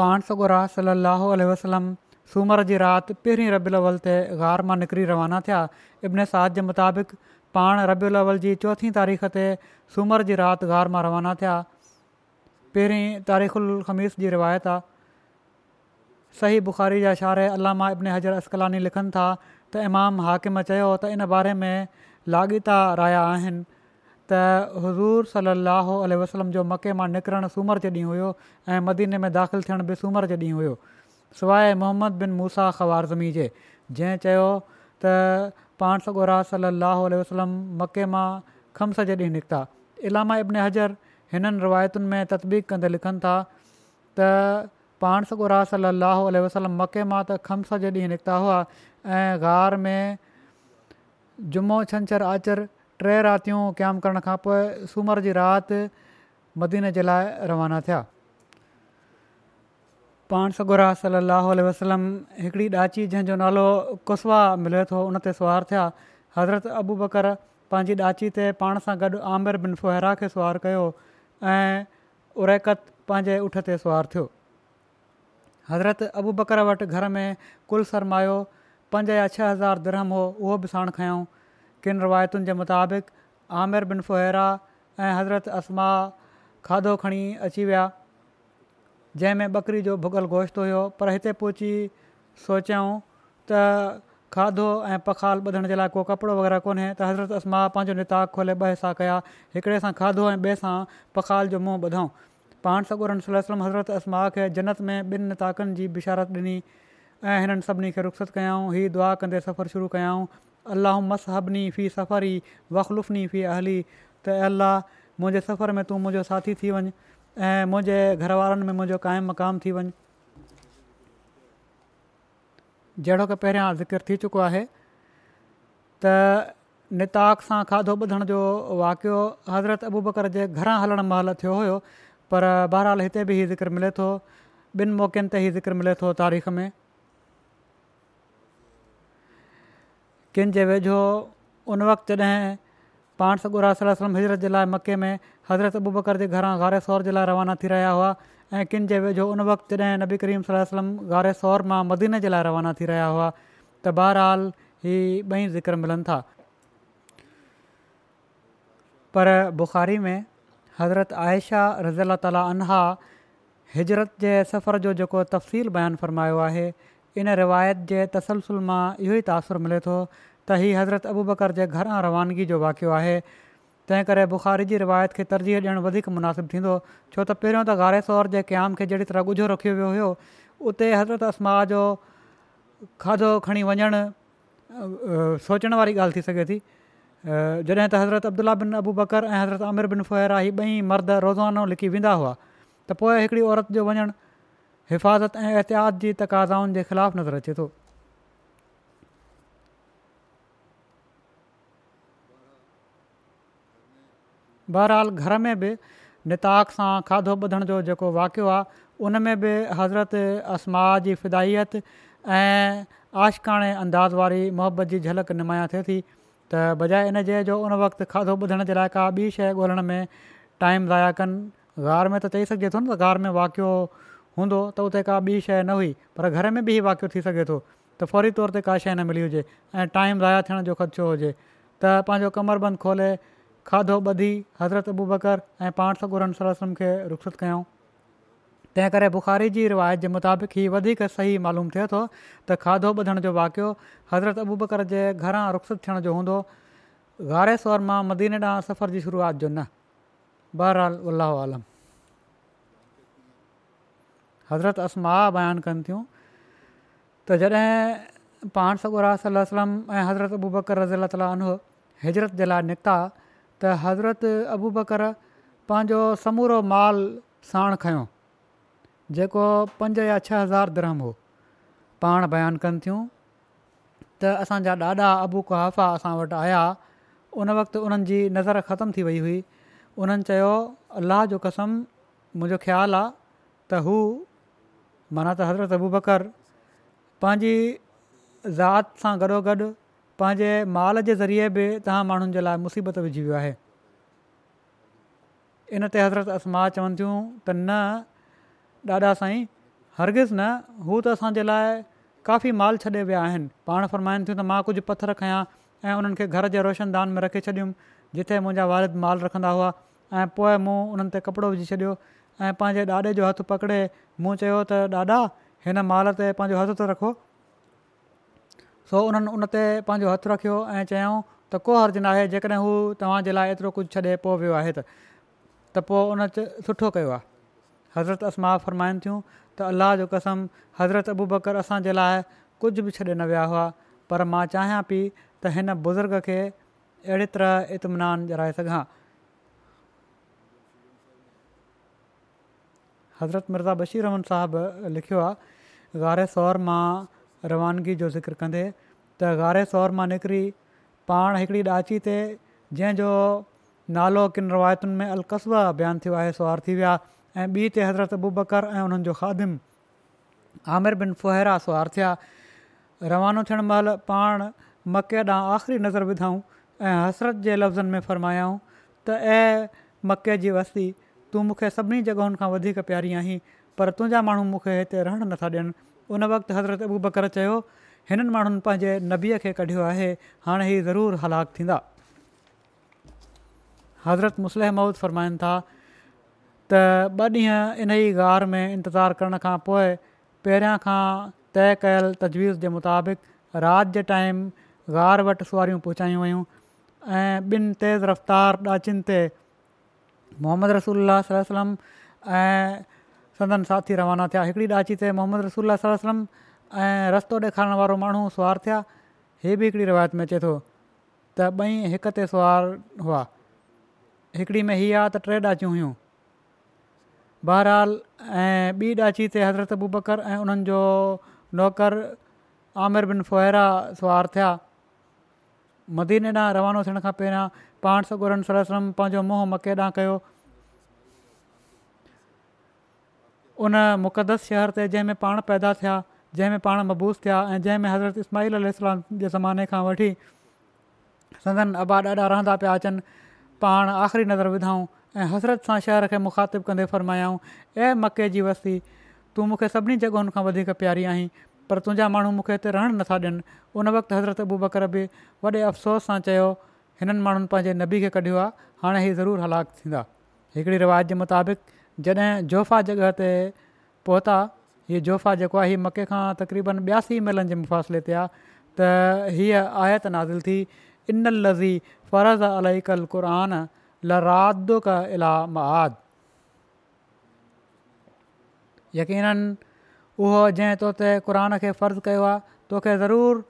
पाण सॻोरास सलाह वसलम सूमर जी राति पहिरीं रबियल ते गार मां निकिरी रवाना थिया इब्न साद जे मुताबिक़ पाण रबियुलवल जी चौथीं तारीख़ ते सूमर जी राति घार मां रवाना थिया पहिरीं तारीख़ु ख़मीस जी रिवायत आहे सही बुखारी जा शारे अलामा इब्न हज़र असकलानी लिखनि था त इमाम हाकिम चयो त इन बारे में लाॻीता राया आहिनि त हज़ूर सलाहु वसलम जो मके मां निकिरणु सूमर जे ॾींहुं हुयो ऐं मदीने में दाख़िल थियण बि सूमर जे ॾींहुं हुयो सवाइ मोहम्मद बिन मूसा ख़वारज़मी ज़मी जे जंहिं चयो पाण सगोरा रास सल अलाह वसलम मके मां खमस जे ॾींहुं निकिता इलामा इब्न हज़र हिननि रिवायतुनि में तदबीक कंदे लिखनि था त पाण सगोरा रास लाहो वसलम मके मां त खम्स जे ॾींहुं निकिता हुआ ऐं गार में जुमो छंछरु आचर टे रातियूं क़ाइमु करण खां पोइ सूमर जी राति मदीन जे लाइ रवाना थिया पाण सगुर आहे सलाहु वसलम हिकिड़ी ॾाची जंहिंजो नालो कुसवा मिले थो उन ते सवार थिया हज़रत अबू बकर पंहिंजी ॾाची ते पाण सां गॾु आमिर बिन फुहरा खे सवार कयो ऐं उरेकत पंहिंजे उठ ते सुवारु थियो हज़रत अबू बकर वटि घर में कुल सरमायो पंज या छह हज़ार दरहम हो उहो बि साण खयों किन रिवायतुनि जे मुताबिक़ आमिर बिन फुहरा ऐं हज़रत असमा खाधो खणी अची विया जंहिंमें बकरी जो भुगल गोश्त हुयो पर हिते पहुची सोचियऊं त खाधो ऐं पखाल ॿुधण जे लाइ को कपिड़ो वग़ैरह कोन्हे त हज़रत असमा पंहिंजो निताक खोले ॿ हिसा कया हिकिड़े सां खाधो ऐं ॿिए सां पखाल जो मुंहुं ॿुधऊं पाण सॻुर सलम हज़रत असमा खे जन्नत में ॿिनि नेताकनि जी बिशारत ॾिनी ऐं हिननि सभिनी खे रुख़ु कयऊं हीअ दुआ कंदे सफ़रु शुरू कयऊं अलाह मसहबनी फी सफ़र सफ़री वख़लुफ़नी फ़ी अहली त अल्लाह मुंहिंजे सफ़र में तूं मुंहिंजो साथी थी वञु ऐं मुंहिंजे घर वारनि में मुंहिंजो क़ाइमु मक़ाम थी वञु जहिड़ो की पहिरियां ज़िकर थी चुको आहे त निताक सां खाधो ॿुधण जो वाक़ियो हज़रत अबू बकर जे घरां हलणु महिल थियो हुयो पर बहरहाल हिते बि ई ज़िक्र मिले थो ॿिनि मौकनि ते ई ज़िक्र मिले थो तारीख़ में किन जे वेझो उन वक़्तु जॾहिं पाण सॻु हज़रत जे लाइ मके में हज़रत अबू बकर जे घरां गारे सौर जे लाइ रवाना थी रहिया हुआ ऐं किन जे वेझो उन वक़्तु जॾहिं नबी करीम सलम गारे सौर मां मदीने जे लाइ रवाना थी रहिया हुआ त बहरहाल ही ॿई ज़िकर मिलनि था पर बुख़ारी में हज़रत आयशा रज़ी अला ताली आनहा हिजरत जे सफ़र जो जेको तफ़सील बयानु फ़रमायो आहे इन रिवायत जे तसलसुल मां इहो ई तासरु मिले थो त हीउ हज़रत अबू बकर जे घरां रवानगी जो वाक़ियो आहे तंहिं करे बुखारी जी रिवायत खे तरजीह ॾियणु वधीक मुनासिबु थींदो छो त पहिरियों त गारे सौर जे क़याम खे जहिड़ी तरह ॻुझो रखियो वियो हुयो उते हज़रत असमा जो खाधो खणी वञणु सोचण वारी ॻाल्हि थी सघे थी जॾहिं त हज़रत अब्दुला बिन अबू बकर ऐं हज़रत आमिर बिन फुहरा ही ॿई मर्द रोज़वानो लिखी वेंदा हुआ त पोइ औरत जो वञणु हिफ़ाज़त ऐं एहतियात जी तक़ाज़ाउनि जे ख़िलाफ़ु नज़र अचे थो बहरहाल घर में बि निताक सां खाधो ॿुधण जो जेको वाक़ियो आहे उन में बि हज़रत असमा जी फिदाइत ऐं आशकाणे अंदाज़ वारी मोहबत जी झलक नुमाया थिए थी त बजाए इन जे जो उन वक़्तु खाधो ॿुधण जे लाइ का ॿी शइ ॻोल्हण में टाइम ज़ाया कनि गार में त चई सघिजे थो न त घार में वाक़ियो हूंदो त उते का ॿी शइ न हुई पर घर में बि ई वाक़ियो थी सघे थो त फौरी तौर ते का शइ न मिली हुजे ऐं टाइम ज़ाया थियण जो ख़र्दो हुजे त पंहिंजो कमर खोले खाधो ॿधी हज़रत अबू बकर ऐं पाण सॻो रम सलम खे रुखसत कयऊं तंहिं करे बुख़ारी जी रिवायत जे मुताबिक़ ई वधीक सही मालूम थिए थो त खाधो ॿधण जो वाक़ियो हज़रत अबू बकर जे घरां रुख़सत थियण जो हूंदो गारे स्वर मां मदीने ॾांहुं सफ़र जी शुरुआति जो न बहरहाल अल आलम हज़रत असमा बयानु कनि थियूं त जॾहिं पाण सॻो सलम ऐं हज़रत अबू बकर रज़ी तालरत जे लाइ निकिता त हज़रत अबू बकर पंहिंजो समूरो माल साण खयो जेको पंज या छह हज़ार दरमू पाण बयानु कनि थियूं त असांजा ॾाॾा अबू कुहाफ़ा असां वटि आया उन वक़्तु उन्हनि जी नज़र ख़तमु थी वई हुई उन्हनि चयो अलाह जो कसम मुंहिंजो ख़्यालु आहे त हू माना त हज़रत अबू बकर पंहिंजी ज़ाति सां गॾोगॾु पंहिंजे माल जे ज़रिए बि तव्हां माण्हुनि जे लाइ मुसीबत विझी वियो आहे इनते हज़रत असमा चवनि थियूं त न ॾाॾा साईं हरगिज़ न हू त असांजे लाइ काफ़ी माल छॾे विया आहिनि पाण फ़रमाइनि थियूं त मां कुझु पथर खयां ऐं उन्हनि खे घर जे रोशन दान में रखे छॾियुमि जिथे मुंहिंजा वारिद माल रखंदा हुआ ऐं पोइ मूं उन्हनि ते कपिड़ो विझी छॾियो ऐं पंहिंजे ॾाॾे जो हथु पकिड़े मूं चयो त ॾाॾा हिन माल ते पंहिंजो हथु त रखो सो उन्हनि उन ते पंहिंजो हथु रखियो ऐं चयऊं त को हर्ज़ु न आहे जेकॾहिं हू तव्हांजे लाइ एतिरो कुझु छॾे पोइ वियो आहे त पोइ उन सुठो कयो आहे हज़रत असमा फरमाइनि थियूं त अल्लाह जो कसम हज़रत अबू बकर असांजे लाइ कुझु बि छॾे न विया हुआ पर मां चाहियां पई त हिन बुज़ुर्ग खे अहिड़े तरह इतमिनान ॼराए सघां हज़रत मिर्ज़ा बशीर रहमन साहबु लिखियो आहे सौर मां रवानगी जो ज़िक्र कंदे त गारे सौर मां निकिरी पाण हिकिड़ी ॾाची ते जंहिंजो नालो किन रवायतुनि में अलकसबा अभियानु थियो आहे थी विया ऐं ॿी ते हज़रत बुबकर ऐं उन्हनि जो आमिर बिन फुहरा सवार थिया रवानो थियण महिल पाण मके ॾांहुं आख़िरी नज़र विधऊं ऐं हसरत जे लफ़्ज़नि में फ़रमायाऊं त ऐं मके जी वस्ती तूं मूंखे सभिनी जॻहियुनि खां वधीक प्यारी आहीं पर तुंहिंजा माण्हू मूंखे हिते रहणु नथा ॾियनि उन वक़्तु हज़रत अबू बकर चयो हिननि माण्हुनि पंहिंजे नबीअ खे कढियो आहे हाणे ही ज़रूर हलाक थींदा हज़रत मऊद फरमाइनि था त ॿ ॾींहं इन ई गार में इंतज़ारु करण खां पोइ पहिरियां खां तइ कयल तजवीज़ जे मुताबिक़ राति जे टाइम गार वटि सुवारियूं पहुचायूं वयूं ऐं ॿिनि तेज़ रफ़्तार ॾांचिनि ते रसूल ऐं संदन साथी रवाना थिया हिकिड़ी ॾाची ते मोहम्मद रसूल सलस सलम ऐं रस्तो ॾेखारण वारो माण्हू सवार थिया हीअ बि हिकिड़ी रिवायत में अचे थो त ॿई हिक ते सवार हुआ हिकिड़ी में हीअ आहे त टे ॾाचियूं हुयूं बहरहाल ऐं ॿी ॾाची ते हज़रत अबूबकर ऐं उन्हनि जो आमिर बिन फुहिरा सवार थिया मदीने ॾांहुं रवानो थियण खां पहिरियां पाण सगुरन सलम पंहिंजो मके ॾांहुं कयो उन मुक़दस शहर ते जंहिं में पाण पैदा थिया जंहिं में पाण मबूस थिया ऐं जंहिंमें हज़रत इस्माल अल जे ज़माने खां वठी संदन अबा ॾाॾा रहंदा पिया अचनि पाण आख़िरी नज़र विधाऊं ऐं हसरत सां शहर खे मुखातिबु कंदे फ़रमायाऊं ए मके जी वस्ती तूं मूंखे सभिनी जॻहियुनि खां वधीक प्यारी आहीं पर तुंहिंजा माण्हू मूंखे हिते रहणु नथा ॾियनि उन वक़्तु हज़रत अबू बकर बि वॾे अफ़सोस सां चयो हिननि माण्हुनि पंहिंजे नबी खे कढियो आहे हाणे हीउ ज़रूरु हलाक थींदा हिकिड़ी रिवायत जे मुताबिक़ जॾहिं जोफ़ा जॻह ते पहुता हीअ जोफ़ा जेको आहे हीअ मके खां तक़रीबन ॿियासी मेलनि जे मुफ़ासिले ते आहे त हीअ आयत नाज़िल थी इन लज़ी फरज़ अल क़रान लादुहादु यकीननि उहो जंहिं तो ते क़ुर खे फ़र्ज़ु कयो आहे तोखे ज़रूरु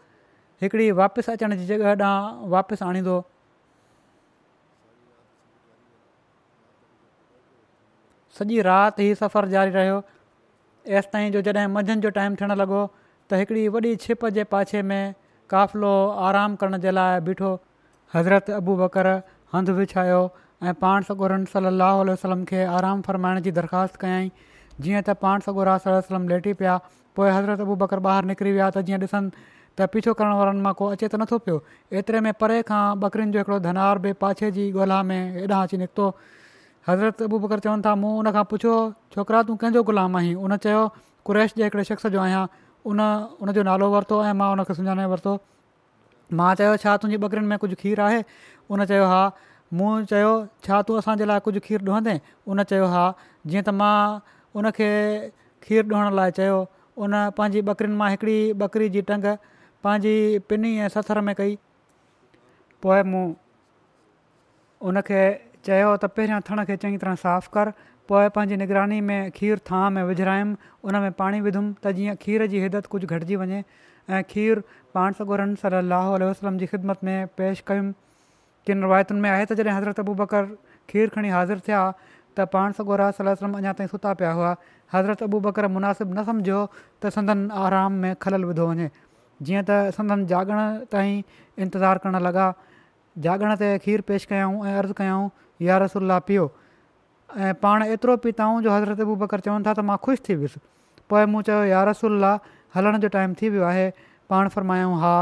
हिकिड़ी वापसि अचण जी जॻह ॾांहुं वापसि आणींदो सॼी राति ई सफ़र जारी रहियो एसिताईं जो जॾहिं मंझंदि जो टाइम थियणु लॻो त हिकिड़ी वॾी छिप जे पाछे में काफ़िलो आराम करण जे लाइ ॿिठो हज़रत अबू बकर हंधु विछायो ऐं पाण सगोरन रम सलाहु वसलम सलम खे आराम फ़रमाइण जी दरख़्वास्त कयईं जीअं त पाण सगोर वलम लेटी पिया पोइ हज़रत अबू बकर ॿाहिरि निकिरी विया त जीअं ॾिसनि त पीछो करण वारनि मां को अचे त नथो पियो एतिरे में परे खां ॿकरिन जो हिकिड़ो धनवार बि पाछे जी ॻोल्हा में हेॾां अची निकितो हज़रत अबू बकर चवनि था मूं उनखां पुछो छोकिरा तूं कंहिंजो ग़ुलाम आहीं उन चयो कुरैश जे हिकिड़े शख़्स जो आहियां उन उनजो नालो वरितो ऐं मां उन सुञाणे वरितो मां चयो छा तुंहिंजी में कुझु खीरु आहे उन चयो आहे मूं चयो छा तूं असांजे लाइ कुझु खीरु उन चयो आहे जीअं त मां उनखे खीरु ॾोअण लाइ चयो उन पंहिंजी ॿकरिन मां हिकिड़ी जी टंग पंहिंजी पिनी ऐं सथर में कई पोइ मूं उन चयो त पहिरियां थण खे चङी तरह साफ़ु कर पोइ पंहिंजी निगरानी में खीरु थां में विझायुमि उन में पाणी विधुमि त जीअं खीर जी हिदत कुझु घटिजी वञे ऐं खीरु पाण सॻोरनि सलाहु वसलम जी ख़िदमत में पेश कयुमि किन रिवायतुनि में आहे त जॾहिं हज़रत अबू बकरु खीरु खणी हाज़िर थिया त पाण सॻोरा सलम अञा ताईं सुता पिया हुआ हज़रत अबू बकरु मुनासिबु न सम्झो त संदनि आराम में खलल विधो वञे जीअं त संदन जाॻण ताईं इंतज़ारु करणु लॻा जाॻण ते खीरु पेश कयाऊं ऐं अर्ज़ु कयूं या यारसुल्ला पीओ ऐं पाण एतिरो पीताऊं जो हज़रत अबू बकर चवनि था त मां ख़ुशि थी वियुसि पोइ मूं चयो यारसुल्ला हलण जो टाइम थी वियो आहे पाण फ़रमायो हा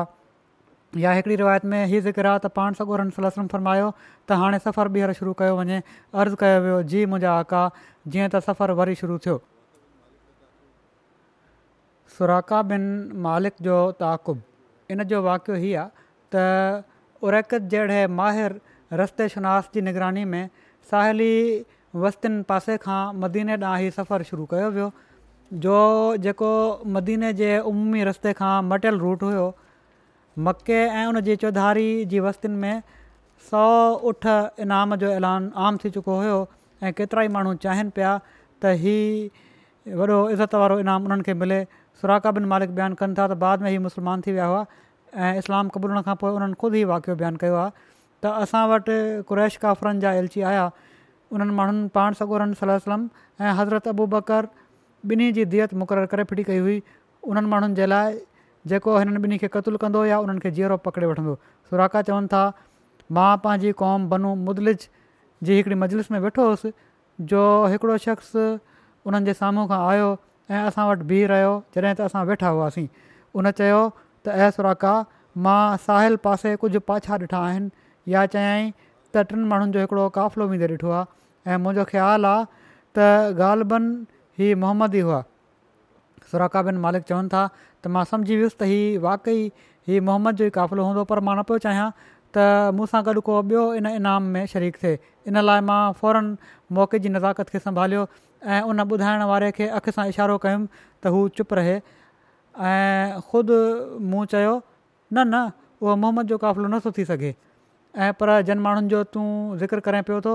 या हिकिड़ी रिवायत में हीअ ज़िक्र पाण सगोरनि सलस फरमायो त हाणे सफ़र ॿीहर शुरू कयो वञे अर्ज़ु कयो वियो जी मुंहिंजा आका आहे जीअं त सफ़रु वरी शुरू थियो सुराका बिन मालिक जो ताक़ुब इन जो वाकियो हीअ आहे त उरकत जहिड़े माहिर रस्ते शनास जी निगरानी में साहेली वसियुनि पासे खां मदीने ॾांहुं ई सफ़रु शुरू कयो वियो जो जेको मदीने जे उमी रस्ते खां मटियल रूट हुयो मके ऐं उन जे चौधारी जी वस्तियुनि में सौ उठ इनाम जो ऐलान आम थी चुको हुयो ऐं केतिरा ई माण्हू चाहिनि पिया त ई वॾो इज़त वारो ईनाम उन्हनि खे मिले सुराकाबिन मालिक बयानु कनि था त बाद में ई मुस्लमान थी विया हुआ ऐं इस्लाम क़बूलण खां पोइ उन्हनि ख़ुदि ई वाक़ियो बयानु कयो आहे त असां वटि कुरैश काफ़रनि जा एलची आया उन्हनि माण्हुनि पाण सगोरन सलम ऐं हज़रत अबू बकर ॿिन्ही जी दत मुक़ररु करे फिटी कई हुई उन्हनि माण्हुनि जे लाइ जेको हिननि ॿिन्ही खे क़तलु कंदो या उन्हनि खे जीअरो पकिड़े वठंदो सुराका चवनि था मां पंहिंजी कौम बनू मुदलिज जी हिकिड़ी मजलिस में वेठो हुयुसि जो हिकिड़ो शख़्स उन्हनि जे साम्हूं खां आयो ऐं असां वटि बीह रहियो जॾहिं त असां वेठा हुआसीं उन चयो त ऐं सुराका मां साहिल पासे कुझु पाछा ॾिठा या चयई त टिनि माण्हुनि जो हिकिड़ो क़ाफ़िलो वेंदे ॾिठो आहे ऐं मुंहिंजो ख़्यालु आहे त ॻाल्हिबन हीअ मोहम्मद ई हुआ सुराका बिन मालिक चवनि था त मां सम्झी वियुसि त हीअ वाकई हीउ मोहम्मद जो ई क़ाफ़िलो हूंदो पर मां न पियो चाहियां त मूंसां गॾु को ॿियो इन इनाम में शरीक थिए इन लाइ मां फौरन मौक़े जी नज़ाकत खे संभालियो ऐं उन ॿुधाइण वारे खे अखि सां इशारो कयुमि त हू चुप रहे ऐं ख़ुदि मूं चयो न न उहो मोहम्मद जो क़ाफ़िलो नथो थी सघे ऐं पर जिन माण्हुनि जो तूं ज़िक्र करें पियो थो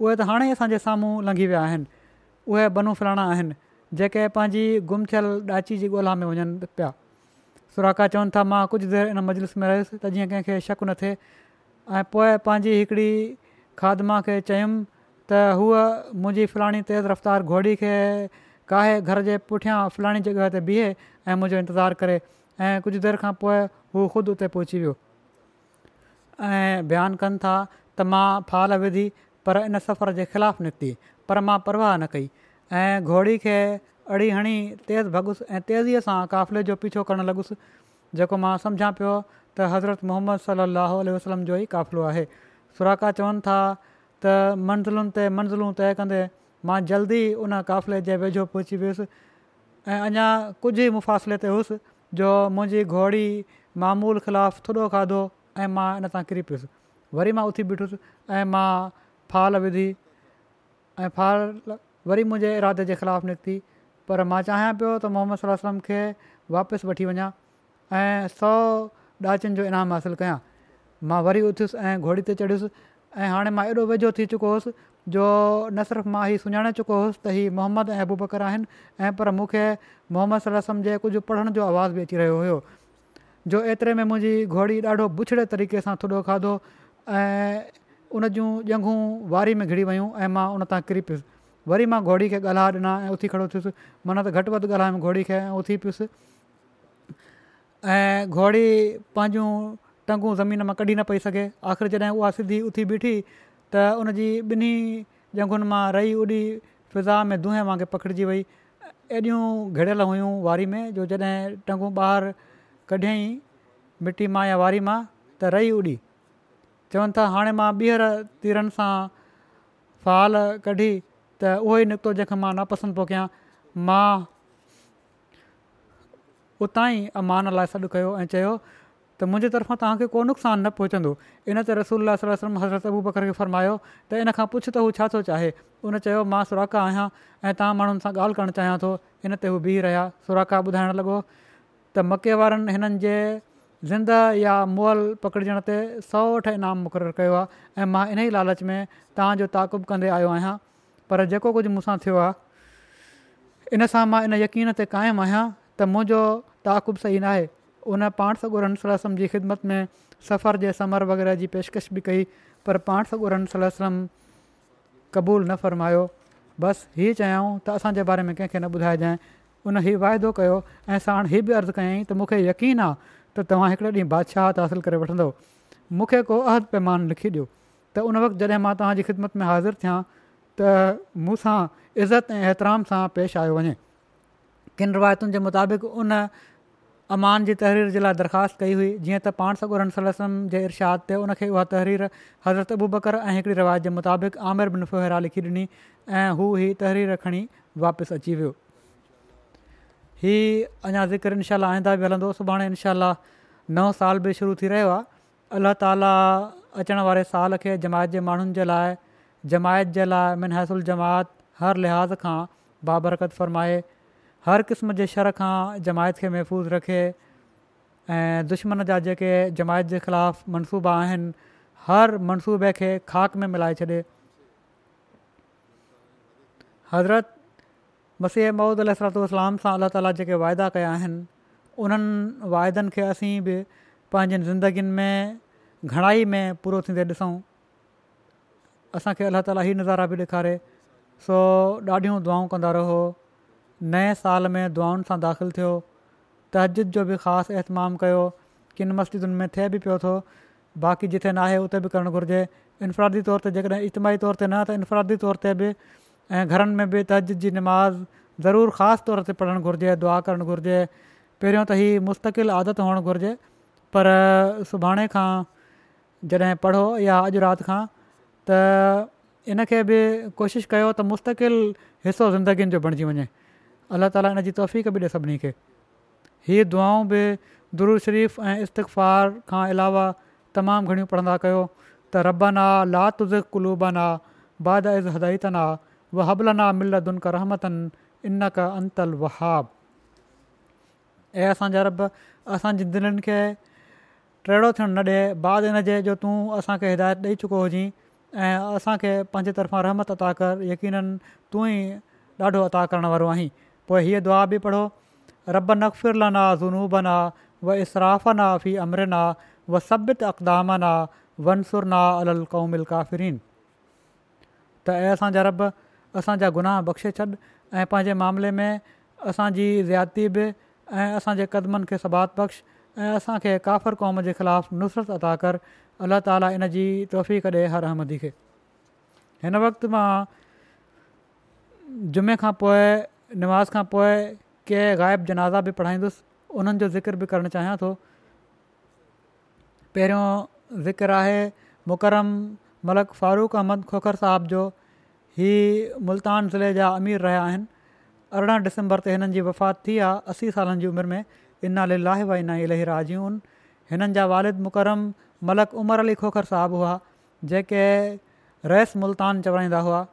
उहे त हाणे असांजे साम्हूं लंघी विया आहिनि उहे बनू फलाणा आहिनि जेके पंहिंजी गुम थियल ॾाची जी ॻोल्हा में वञनि पिया सुराका चवनि था मां कुझु देरि इन मजलिस में रहियुसि त जीअं कंहिंखे शक न थिए ऐं पोइ पंहिंजी हिकिड़ी खाद मां खे चयुमि त हूअ मुंहिंजी फलाणी तेज़ रफ़्तार घोड़ी खे काहे घर जे पुठियां फलाणी जॻह ते बीहे ऐं मुंहिंजो इंतज़ारु करे ऐं कुझु देरि खां पोइ हू ख़ुदि उते पहुची ऐं बयानु कनि था त मां फाल विधी पर इन सफ़र जे ख़िलाफ़ु निकिती पर मां परवाह न कई ऐं घोड़ी खे अड़ी हणी तेज़ भॻुसि ऐं तेज़ीअ सां क़ाफ़िले जो पीछो करणु लॻुसि जेको मां सम्झा पियो त हज़रत मोहम्मद सलाहु वसलम जो ई क़ाफ़िलो आहे सुराका चवनि था त मंज़िलुनि ते मंज़िलूं तइ कंदे मां जल्दी उन क़ाफ़िले जे वेझो पहुची वियुसि ऐं अञा कुझु ई मुफ़ासिले ते हुयुसि जो मुंहिंजी घोड़ी मामूल ख़िलाफ़ु थुॾो खाधो ऐं मां इन सां किरी पियुसि वरी मां उथी ॿिठुसि ऐं मां फाल विधी ऐं फाल वरी मुंहिंजे इरादे जे ख़िलाफ़ु निकिती पर मां चाहियां पियो त मोहम्मद सलम खे वापसि वठी वञा ऐं सौ ॾांचनि जो इनाम हासिलु कयां मां वरी उथयुसि ऐं घोड़ी ते चढ़ियुसि ऐं हाणे मां एॾो वेझो थी चुको हुउसि जो न सिर्फ़ु मां हीउ सुञाणे चुको हुउसि त हीउ मोहम्मद ऐं अहबू बकर आहिनि ऐं पर मूंखे मोहम्मद सलम जे कुझु पढ़ण जो आवाज़ु बि अची रहियो हुयो जो एतिरे में मुंहिंजी घोड़ी ॾाढो बुछड़े तरीक़े सां थुॾो खाधो ऐं उन जूं ॼंगूं वारी में घिरी वियूं ऐं मां उन तां किरी पियुसि वरी मां घोड़ी खे ॻाल्हा ॾिना ऐं उथी खड़ो थियुसि माना त घटि वधि घोड़ी खे ऐं उथी पियुसि ऐं घोड़ी पंहिंजूं टंगू ज़मीन मां कढी न पई सघे आख़िर जॾहिं उहा सिधी उथी बीठी त उनजी ॿिन्ही ॼंगुनि मां रही ओॾी फिज़ा में दूं वांगुरु पखिड़िजी वई एॾियूं घिरियल हुयूं वारी में जो जॾहिं टंगू ॿाहिरि कॾहिं ई मिटी मां या वारी मां त रही उॾी चवनि था हाणे मां ॿीहर तिरनि सां फाल कढी त उहो ई निकितो जंहिंखे मां न पियो कयां मां उतां ई अमान लाइ सॾु कयो ऐं चयो त मुंहिंजे तरफ़ां तव्हांखे को नुक़सानु न पहुचंदो इन ते रसूला अबू बकर खे फ़र्मायो त इन खां पुछ त हू छा थो चाहे उन चयो मां सुराका आहियां ऐं तव्हां माण्हुनि सां ॻाल्हि करणु चाहियां थो ते हू बीह रहिया सुराका ॿुधाइणु लॻो त मके वारनि हिननि जे ज़िंदह या मुअल पकड़जण ते सौठ इनाम मुक़ररु कयो आहे ऐं इन ई लालच में तव्हांजो ताक़ुब कंदे आयो आहियां पर जेको कुझु मूंसां थियो इन सां मां इन यकीन ते क़ाइमु आहियां त मुंहिंजो ताक़ुब सही न आहे उन पाण सगुरनि जी ख़िदमत में सफ़र जे समर वग़ैरह जी पेशकश बि कई पर पाण सॻु सलम क़बूल न फ़र्मायो बसि हीअ चयऊं त असांजे बारे में कंहिंखे न ॿुधाइजांइ उन हीउ वाइदो कयो ऐं साण हीअ बि अर्ज़ु कयाईं त मूंखे यकीन आहे त तव्हां हिकिड़े ॾींहुं बादशाह हासिलु करे वठंदव मूंखे को अहद पैमान लिखी ॾियो त उन वक़्तु जॾहिं मां तव्हांजी ख़िदमत में हाज़िर थियां त मूंसां इज़त ऐं एतिराम सां पेश आयो वञे किन रिवायतुनि जे मुताबिक़ उन अमान जी तहरीर जे लाइ दरख़्वास्त कई हुई जीअं त पाण सबर सलम जे इर्शाद ते उन उहा तहरीर हज़रत अबू बकर ऐं हिकिड़ी रिवायत जे मुताबिक़ आमिर बिन बनुफ़ोरा लिखी ॾिनी ऐं हू हीअ तहरीर खणी वापसि अची वियो ही अञा ज़िक्र इनशाला आईंदा बि हलंदो सुभाणे इनशाला नओं साल बि शुरू थी रहियो आहे अलाह ताली अचण वारे साल खे जमायत जे माण्हुनि जे लाइ जमायत जे लाइ मिनहसुल जमायत हर लिहाज़ खां बाबरकत फ़रमाए हर क़िस्म जे शर खां जमायत खे महफ़ूज़ रखे ऐं दुश्मन जा जेके जमायत जे ख़िलाफ़ु मनसूबा आहिनि हर मनसूबे खे ख़ाक में मिलाए छॾे हज़रत मसीह महूद अल सरतलाम सां अलाह ताला जेके वाइदा कया आहिनि उन्हनि वाइदनि खे असीं बि पंहिंजनि ज़िंदगियुनि में घणाई में पूरो थींदे ॾिसूं असांखे अलाह ताली इहा नज़ारा बि ॾेखारे सो ॾाढियूं दुआऊं कंदा रहो नए साल में दुआउनि सां दाख़िलु थियो तहजीद जो बि ख़ासि एतमाम कयो किनि मस्जिदुनि में थिए बि पियो थो बाक़ी जिथे न उते बि करणु घुरिजे इनफ़रादी तौर ते जेकॾहिं इजमाही तौर ते न त इनफ़ादी तौर ते बि ऐं घरनि में बि तज जी निमाज़ ज़रूरु ख़ासि तौर ते पढ़णु घुरिजे दुआ करणु घुरिजे पहिरियों त हीअ मुस्तक़िल आदत हुअणु घुरिजे पर सुभाणे खां जॾहिं पढ़ो या अॼु राति खां त इनखे बि कोशिशि कयो त मुस्तक़िल हिसो ज़िंदगीनि जो बणिजी वञे अलाह ताला इन जी तौफ़ बि ॾिए सभिनी खे हीअ दुआऊं बि दुरू शरीफ़ ऐं इस्तफ़ार खां अलावा तमामु घणियूं पढ़ंदा कयो त रॿनि आहे तुज़ कुलुबन आहे बाद इज़ हदतन आहे व हबलना मिल दुन कर रहमतनि इन क अंतल वहाब ऐं असांजा रब असां जिदनि खे टेड़ो थियणु न ॾिए बाद इनजे जो तूं असांखे हिदायत ॾेई चुको हुजांइ ऐं असांखे पंहिंजे तरफ़ां रहमत अता कर यकीननि तू ई ॾाढो अता करण वारो आहीं पोइ हीअ दुआ बि पढ़ो रब नक़ला ज़ूनूबना व इसराफ़ ना फी अमरना व सब्यत अक़दामना वंसुरना अल कौमिल काफ़रीन त ऐं असांजा रब असांजा गुनाह बख़्शे छॾ ऐं पंहिंजे मामिले में असांजी ज़्यादती बि ऐं असांजे क़दमनि खे सबाद बख़्श ऐं असांखे काफ़र क़ौम जे ख़िलाफ़ु नुसरत अदा कर अला ताला इन जी तहफ़ी करे हर अहमदी खे हिन वक़्तु मां जुमे खां पोइ नमाज़ खां पोइ कंहिं ग़ाइबु जनाज़ा बि पढ़ाईंदुसि उन्हनि जो ज़िकर बि करणु चाहियां थो पहिरियों ज़िक्र आहे मुकरम मलक फारूक अहमद खोखर साहब जो ही मुल्तान ज़िले जा अमीर रहिया आहिनि अरिड़हं डिसंबर ते हिननि जी वफ़ात थी आहे असी सालनि जी उमिरि में इना नाले लाहे भाई इना इलाही आहिनि हिननि जा वालिद मुकरम मलक उमर अली खोखर साहिबु हुआ जेके रैस मुल्तान चवाईंदा हुआ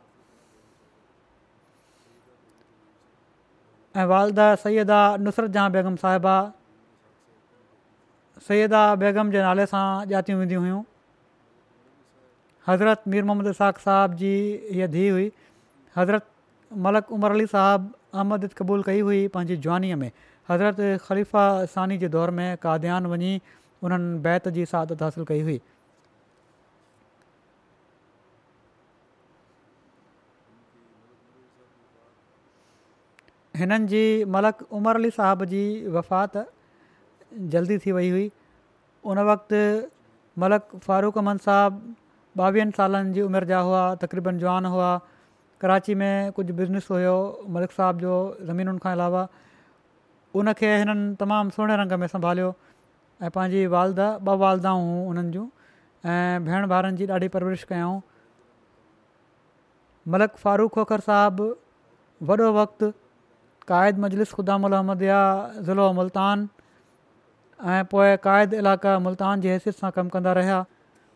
ऐं वालदा सैदा नुसरत जहां बेगम साहिबा सैदा बेगम जे नाले सां ॼातियूं वेंदियूं हुयूं हज़रत मीर मोहम्मद साख साहिब जी हीअ धीउ हुई हज़रत मलक उमर अली साहबु अहमद क़बूल कई हुई पंहिंजी जवानीअ में हज़रत ख़लीफ़ा सानी जे दौर में काद्यान वञी انن बैत जी सादत हासिलु कई हुई हिननि जी मलक उमर अली साहब जी वफ़ात जल्दी थी वई हुई उन वक़्ति मलक फारूख़ अहमद साहबु ॿावीहनि सालनि जी उमिरि जा हुआ तक़रीबन जवान हुआ कराची में कुझु बिज़नेस हुयो मलिक साहिब जो ज़मीनुनि खां अलावा उनखे हिननि तमामु सुहिणे रंग में संभालियो ऐं पंहिंजी वालदा ॿ वालदाऊं हुयूं उन्हनि जूं ऐं भेण भाउनि जी ॾाढी परवरिश कयाऊं मलिक फारूक खोखर साहिबु वॾो वक़्ति क़ाइद मजलिस ख़ुदा अहमद जिया ज़िलो मुल्तान ऐं पोए क़ाइद इलाइक़ा मुल्तान जी हैसियत सां कमु कंदा रहिया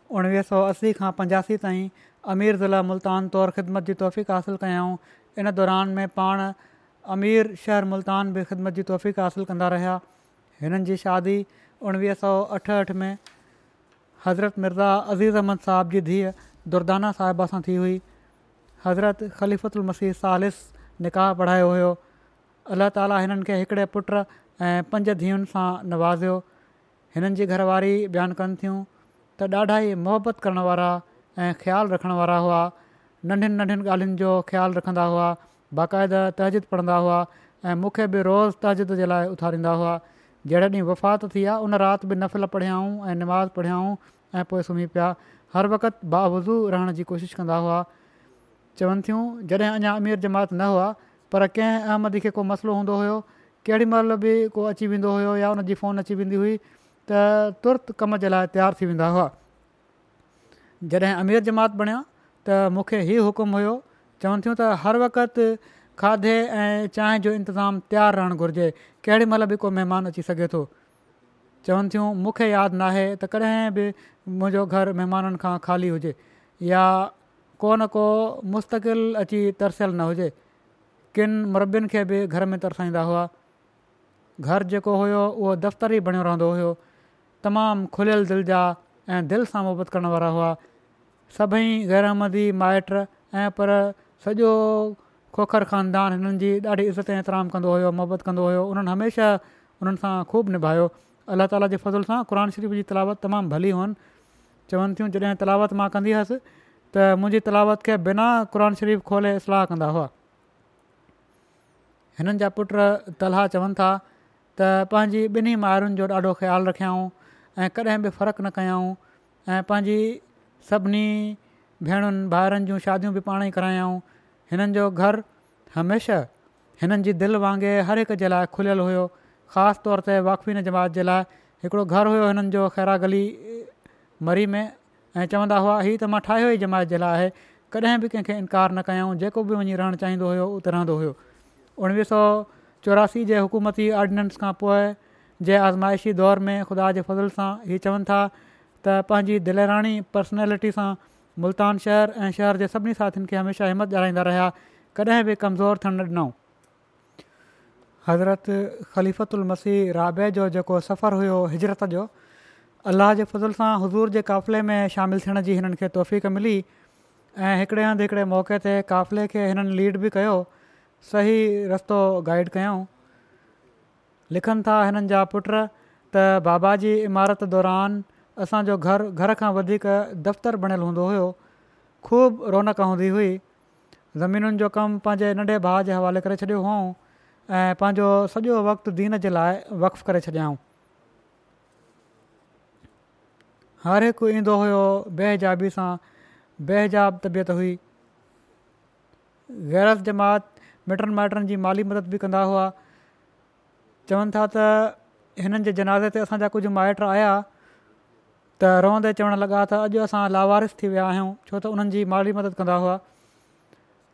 उणिवीह सौ असी खां पंजासी ताईं अमीर ज़िला मुल्तान तौरु ख़िदमत जी तौफ़ीक़ु हासिलु कयाऊं इन दौरान में पाण अमीर शहर मुल्तान बि ख़िदमत जी तौफ़ीक़ु हासिलु कंदा रहिया हिननि जी शादी उणिवीह सौ अठहठि में हज़रत मिर्ज़ा अज़ीज़ अहमद साहिब जी धीउ दुर्दाना साहिबा सां थी हुई हज़रत ख़लीफ़ुत मसीह सालिस निकाह पढ़ायो हुयो अला ताला हिननि खे हिकिड़े पुट ऐं पंज धीअनि सां नवाज़ियो हिननि जी घरवारी बयानु कनि थियूं त ॾाढा ई मुहबत करण वारा ऐं ख़्यालु रखण वारा हुआ नंढियुनि नंढियुनि ॻाल्हियुनि जो ख़्यालु रखंदा हुआ बाक़ाइदा तहजिद पढ़ंदा हुआ ऐं मूंखे बि रोज़ तहजिद जे लाइ उथारींदा हुआ जहिड़े ॾींहुं वफ़ात थी आहे उन राति बि नफ़िल पढ़ियाऊं ऐं निमाज़ पढ़ियाऊं ऐं पोइ सुम्ही पिया हर वक़्तु बावज़ू रहण जी कोशिशि कंदा हुआ चवनि थियूं जॾहिं अञा अमीर जमात न हुआ पर कंहिं अहमदी खे को मसिलो हूंदो हुयो केॾी महिल बि को अची वेंदो हुयो या उन फोन अची वेंदी हुई त तुर्त कम जे लाइ तयारु थी वेंदा हुआ जॾहिं अमीर जमात बणिया त मूंखे ई हुकुम हुयो चवनि थियूं त हर वक़्तु खाधे ऐं चांहि जो इंतज़ाम तयारु रहणु घुरिजे केॾी महिल बि को महिमान अची सघे थो चवनि थियूं मूंखे यादि नाहे त कॾहिं बि मुंहिंजो घरु महिमाननि खां खाली हुजे या को न को मुस्तक़िल अची तरसियलु न हुजे किन मरबनि खे बि घर में तरसाईंदा हुआ घरु जेको हुयो उहो दफ़्तर ई बणियो रहंदो हुयो तमामु खुलियल दिलि जा ऐं दिलि सां मुहबत करण वारा हुआ सभई ग़ैरहमदी माइट ऐं पर सॼो खोखर ख़ानदान हिननि जी ॾाढी इज़त एतिराम कंदो हुयो मुहबत कंदो हुयो उन्हनि हमेशह उन्हनि सां ख़ूब निभायो अल्ला ताला जे फज़ल सां क़न शरीफ़ जी तलावत तमामु भली हुअनि चवनि थियूं जॾहिं तलावत मां कंदी हुअसि त मुंहिंजी तलावत खे बिना क़ुर शरीफ़ खोले इस्लाह कंदा हुआ हिननि जा पुट तलहा चवनि था त पंहिंजी ॿिन्ही माइरुनि जो ॾाढो ख़्यालु रखियाऊं ऐं कॾहिं बि फ़र्क़ु न कयाऊं ऐं पंहिंजी सभिनी भेणुनि भाइरनि जूं शादियूं बि पाण ई करायाऊं हिननि जो घर हमेशह हिननि जी दिलि वांगुरु हर हिक जे लाइ खुलियलु हुयो ख़ासि तौर ते वाक़फ़ीन जमात जे लाइ हिकिड़ो घरु हुयो हिननि जो ख़ैरागली मरी में ऐं चवंदा हुआ हीउ त मां ठाहियो ई जमात जे लाइ आहे कॾहिं बि कंहिंखे इनकार न कयऊं जेको बि वञी रहणु चाहींदो हुयो उहो त रहंदो हुयो उणिवीह सौ चौरासी जे हुकूमती ऑर्डिनेंस खां पोइ जे आज़माइशी दौर में ख़ुदा जे फज़ल सां हीअ चवनि था त पंहिंजी दिलराणी पर्सनैलिटी सां मुल्तान शहर ऐं शहर जे सभिनी साथियुनि खे हमेशह हिमत ॾियाराईंदा रहिया कॾहिं बि कमज़ोर थियणु ॾिनऊं हज़रत ख़लीफ़तु उल मसीह राबे जो जेको सफ़रु हुयो हिजरत जो अलाह जे फज़ल सां हज़ूर जे क़ाफ़िले में शामिलु थियण जी हिननि खे तौफ़ीक़ मिली ऐं हिकिड़े हंधि हिकिड़े मौक़े ते क़ाफ़िले खे हिननि लीड बि कयो सही रस्तो गाइड कयऊं लिखनि था हिननि जा पुट त बाबा जी इमारत दौरान असांजो घर घर खां वधीक दफ़्तरु बणियलु हूंदो हुयो ख़ूबु रौनक हूंदी हुई ज़मीनुनि जो कमु पंहिंजे नंढे भाउ जे हवाले करे छॾियो हुओ ऐं पंहिंजो सॼो वक़्तु दीन जे लाइ वक़्फ़ु करे छॾियाऊं हर हिकु ईंदो हुओ बेहजाबी सां बेहजाब तबियत हुई गैरस जमात मिटनि माइटनि जी माली मदद बि कंदा हुआ चवनि था त हिननि जे जनाज़े ते असांजा कुझु माइट आया त रहंदे चवणु लॻा त अॼु असां लावारिस थी विया आहियूं छो त हुननि जी माली मदद कंदा हुआ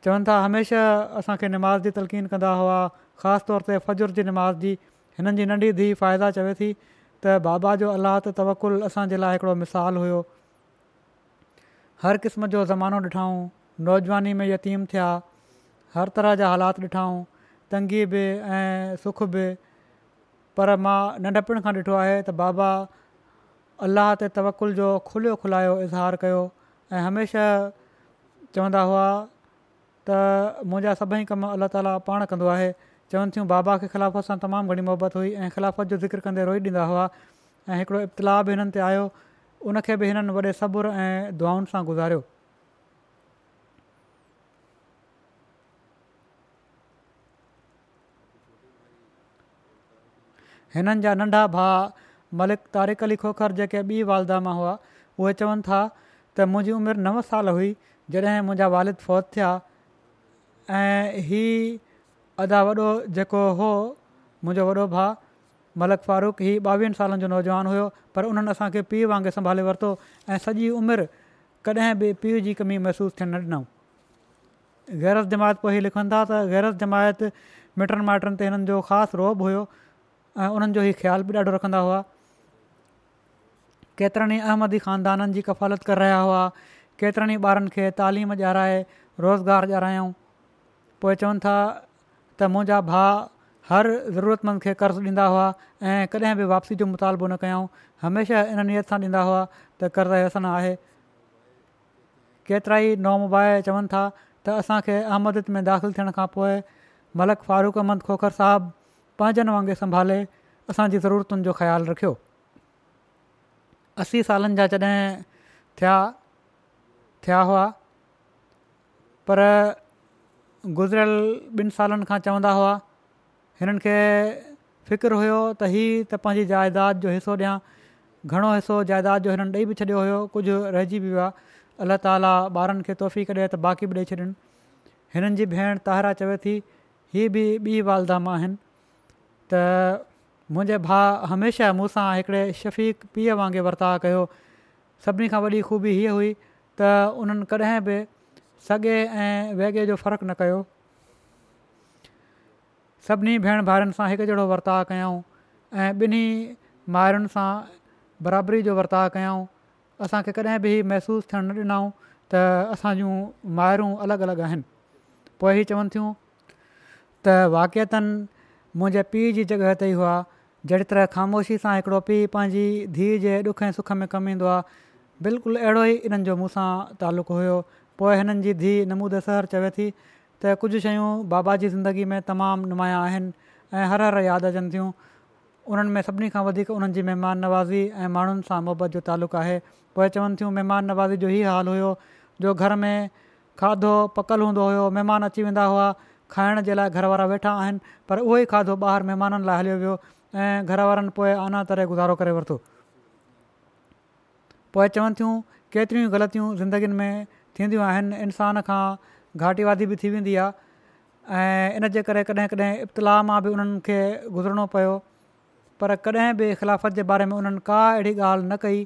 चवनि था हमेशह असांखे निमाज़ी तलक़ीन कंदा हुआ ख़ासि तौर ते फजुर जी निमाज़ जी हिननि जी नंढी धीउ फ़ाइदा चवे थी त बाबा जो अलाह त तवकुलु असांजे लाइ हिकिड़ो मिसालु हुओ हर क़िस्म जो ज़मानो ॾिठाऊं नौजवानी में यतीम थिया हर तरह जा हालात ॾिठाऊं तंगी बि ऐं सुख बि पर मां नंढपण खां ॾिठो आहे त बाबा अलाह ते तवकुल जो खुलियो खुलायो इज़हार कयो ऐं हमेशह चवंदा हुआ त मुंहिंजा सभई कम अलाह ताला पाण कंदो आहे चवनि थियूं बाबा खे ख़िलाफ़त सां तमामु घणी मुहबत हुई ऐं ख़िलाफ़त जो ज़िक्र कंदे रोई ॾींदा हुआ ऐं हिकिड़ो इब्तिलाउ बि हिननि ते आयो उनखे बि हिननि वॾे सब्रु ऐं दुआउनि सां गुज़ारियो हिननि जा नंढा भाउ मलिक तारिक अली खोखर जेके ॿी वालदा मां हुआ उहे चवनि था त मुंहिंजी उमिरि नव साल हुई जॾहिं मुंहिंजा वारिद फ़ौत थिया ऐं हीउ अदा वॾो जेको हुओ मुंहिंजो वॾो भाउ मलिक फारूक हीउ ॿावीहनि सालनि जो नौजवान हुयो पर उन्हनि असांखे पीउ वांगुरु संभाले वरितो ऐं सॼी उमिरि कॾहिं बि पीउ जी कमी महिसूसु थियणु ॾिनऊं गैरस जमायत पोइ ई लिखनि था त गैरस जमायत मिटनि माइटनि ते हिननि जो ख़ासि रोब हुयो ऐं उन्हनि जो ई ख़्यालु बि ॾाढो रखंदा हुआ केतिरनि ई अहमदी ख़ानदाननि जी कफ़ालत कर रहिया हुआ केतिरनि ई ॿारनि खे तालीम ॾियाराए रोज़गारु ॾियारायूं पोइ चवनि था त मुंहिंजा भा हर ज़रूरतमंद खे कर्ज़ु ॾींदा हुआ ऐं कॾहिं बि वापसी जो मुतालबो न कयूं हमेशह इन नियत सां ॾींदा हुआ त कर्ज़ु असन आहे केतिरा ई नबाए चवनि था त असांखे अहमद में दाख़िलु थियण खां पोइ मलिक फारूख़ अहमद खोखर साहबु पंहिंजनि वांगुरु संभाले असांजी ज़रूरतुनि जो ख़्यालु रखियो असी सालनि जा जॾहिं थिया थिया हुआ पर गुज़िरियल ॿिनि सालनि खां चवंदा हुआ हिननि खे फ़िक्रु हुयो त हीअ त पंहिंजी जाइदाद जो हिसो ॾियां घणो हिसो जाइदाद जो हिननि ॾेई बि छॾियो हुयो कुझु रहिजी बि वियो आहे अलाह ताला ॿारनि खे तोहफ़ी कढे त बाक़ी बि ॾेई हिननि जी भेण तारा चवे थी हीअ बि ॿी वालधाम आहिनि त मुंहिंजे भा हमेशह मूंसां हिकिड़े शफ़ीक पीउ वांगुरु वर्ता कयो सभिनी खां वॾी खूबी हीअ हुई त उन्हनि कॾहिं बि सॻे ऐं वेगे जो फ़र्क़ु न कयो सभिनी भेण भाउनि सां हिकु जहिड़ो वर्ता कयाऊं ऐं ॿिन्ही मायरनि सां बराबरी जो वर्ता कयाऊं असांखे कॾहिं बि महसूसु थियणु न ॾिनऊं त असां जूं अलॻि अलॻि आहिनि पोइ चवनि थियूं त वाक़ियतनि मुंहिंजे पीउ जी जॻह ते ई हुआ जहिड़ी तरह ख़ामोशी सां हिकिड़ो पीउ पंहिंजी धीउ जे ॾुख ऐं सुख में कमु ईंदो आहे बिल्कुलु अहिड़ो ई हिननि जो मूंसां तालुक़ हुयो पोइ हिननि जी धीउ नमूद सहर चवे थी त कुझु शयूं बाबा जी ज़िंदगी में तमामु नुमाया आहिनि हर हर यादि अचनि थियूं उन्हनि में सभिनी खां वधीक उन्हनि जी महिमान नवाज़ी ऐं माण्हुनि सां मुहबत जो तालुक़ु आहे पोइ चवनि थियूं महिमान नवाज़ी जो ई हाल हुयो जो घर में खाधो पकल हूंदो हुयो अची वेंदा हुआ खाइण जे लाइ घर वारा वेठा आहिनि पर उहो ई खाधो ॿाहिरि महिमाननि लाइ हलियो वियो ऐं घर वारनि पोइ आना तरह गुज़ारो करे वरितो पोइ चवनि थियूं केतिरियूं ग़लतियूं में थींदियूं आहिनि इंसान खां घाटीवादी बि थी वेंदी आहे ऐं इन जे करे कॾहिं कॾहिं इब्तिलाह मां बि उन्हनि खे गुज़रणो पियो पर कॾहिं बि ख़िलाफ़त जे बारे में उन्हनि का अहिड़ी ॻाल्हि न कई